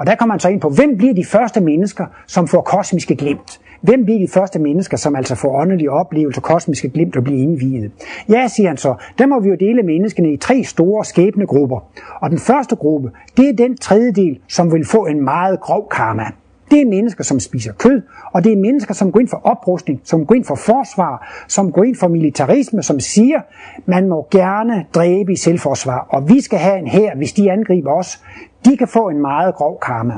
Speaker 1: Og der kommer man så ind på, hvem bliver de første mennesker, som får kosmiske glimt? Hvem bliver de første mennesker, som altså får åndelige oplevelser, kosmiske glimt og bliver indviet? Ja, siger han så, der må vi jo dele menneskene i tre store skæbnegrupper. Og den første gruppe, det er den tredjedel, som vil få en meget grov karma. Det er mennesker, som spiser kød, og det er mennesker, som går ind for oprustning, som går ind for forsvar, som går ind for militarisme, som siger, man må gerne dræbe i selvforsvar, og vi skal have en her, hvis de angriber os. De kan få en meget grov karma.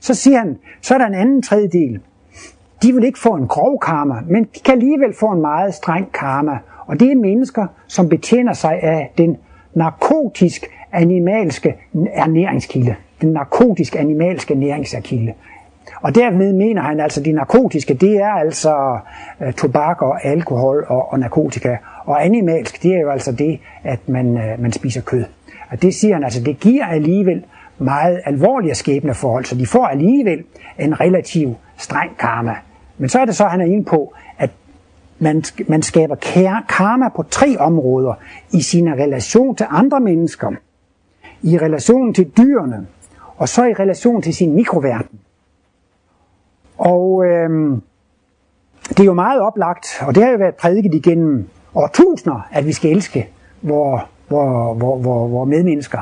Speaker 1: Så siger han, så er der en anden tredjedel, de vil ikke få en grov karma, men de kan alligevel få en meget streng karma. Og det er mennesker, som betjener sig af den narkotisk animalske ernæringskilde. Den narkotisk animalske næringskilde. Og dermed mener han altså, at de narkotiske, det er altså øh, tobak og alkohol og, og narkotika. Og animalsk, det er jo altså det, at man, øh, man spiser kød. Og det siger han altså, det giver alligevel meget alvorlige skæbneforhold, så de får alligevel en relativ streng karma. Men så er det så, at han er inde på, at man, man skaber karma på tre områder. I sin relation til andre mennesker, i relation til dyrene, og så i relation til sin mikroverden. Og øhm, det er jo meget oplagt, og det har jo været prædiket igennem årtusinder, at vi skal elske vores, vores, vores, vores medmennesker.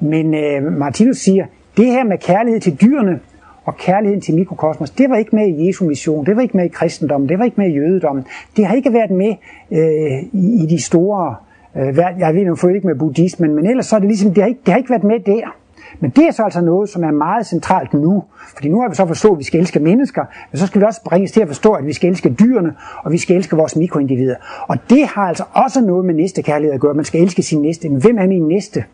Speaker 1: Men øh, Martinus siger, det her med kærlighed til dyrene, og kærligheden til mikrokosmos, det var ikke med i Jesu mission, det var ikke med i kristendommen, det var ikke med i jødedommen. Det har ikke været med øh, i, i de store, øh, jeg ved nu ikke med buddhismen, men ellers så er det ligesom, det har, ikke, det har ikke været med der. Men det er så altså noget, som er meget centralt nu. Fordi nu har vi så forstået, at vi skal elske mennesker, men så skal vi også bringes til at forstå, at vi skal elske dyrene, og vi skal elske vores mikroindivider. Og det har altså også noget med næste kærlighed at gøre. Man skal elske sin næste. Men hvem er min næste?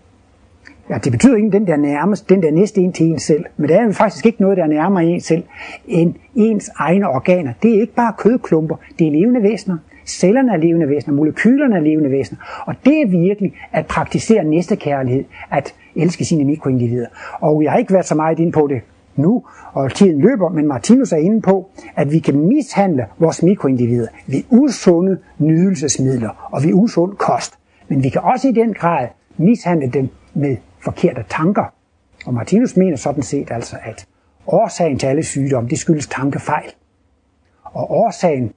Speaker 1: Ja, det betyder ikke den der nærmest, den der næste en til en selv. Men det er jo faktisk ikke noget, der er nærmere en selv end ens egne organer. Det er ikke bare kødklumper, det er levende væsener. Cellerne er levende væsener, molekylerne er levende væsener. Og det er virkelig at praktisere næste kærlighed, at elske sine mikroindivider. Og jeg har ikke været så meget inde på det nu, og tiden løber, men Martinus er inde på, at vi kan mishandle vores mikroindivider ved usunde nydelsesmidler og ved usund kost. Men vi kan også i den grad mishandle dem med forkerte tanker. Og Martinus mener sådan set altså, at årsagen til alle sygdomme, det skyldes tankefejl. Og årsagen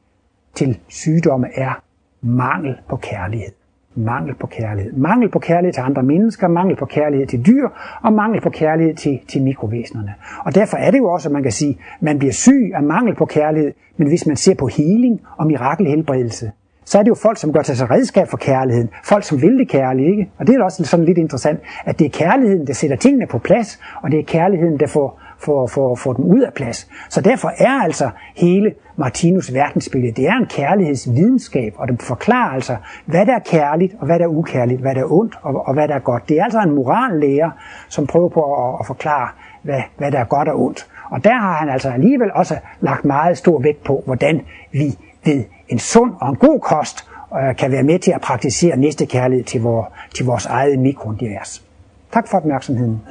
Speaker 1: til sygdomme er mangel på kærlighed. Mangel på kærlighed. Mangel på kærlighed til andre mennesker, mangel på kærlighed til dyr, og mangel på kærlighed til, til mikrovæsenerne. Og derfor er det jo også, at man kan sige, at man bliver syg af mangel på kærlighed, men hvis man ser på healing og mirakelhelbredelse, så er det jo folk, som gør til sig redskab for kærligheden. Folk, som vil det kærlige, ikke? Og det er også sådan lidt interessant, at det er kærligheden, der sætter tingene på plads, og det er kærligheden, der får, får, får, får dem ud af plads. Så derfor er altså hele Martinus verdensbillede, det er en kærlighedsvidenskab, og det forklarer altså, hvad der er kærligt, og hvad der er ukærligt, hvad der er ondt, og, og hvad der er godt. Det er altså en morallærer, som prøver på at, at forklare, hvad, hvad der er godt og ondt. Og der har han altså alligevel også lagt meget stor vægt på, hvordan vi ved en sund og en god kost øh, kan være med til at praktisere næste kærlighed til, vor, til vores eget mikrounivers. Tak for opmærksomheden.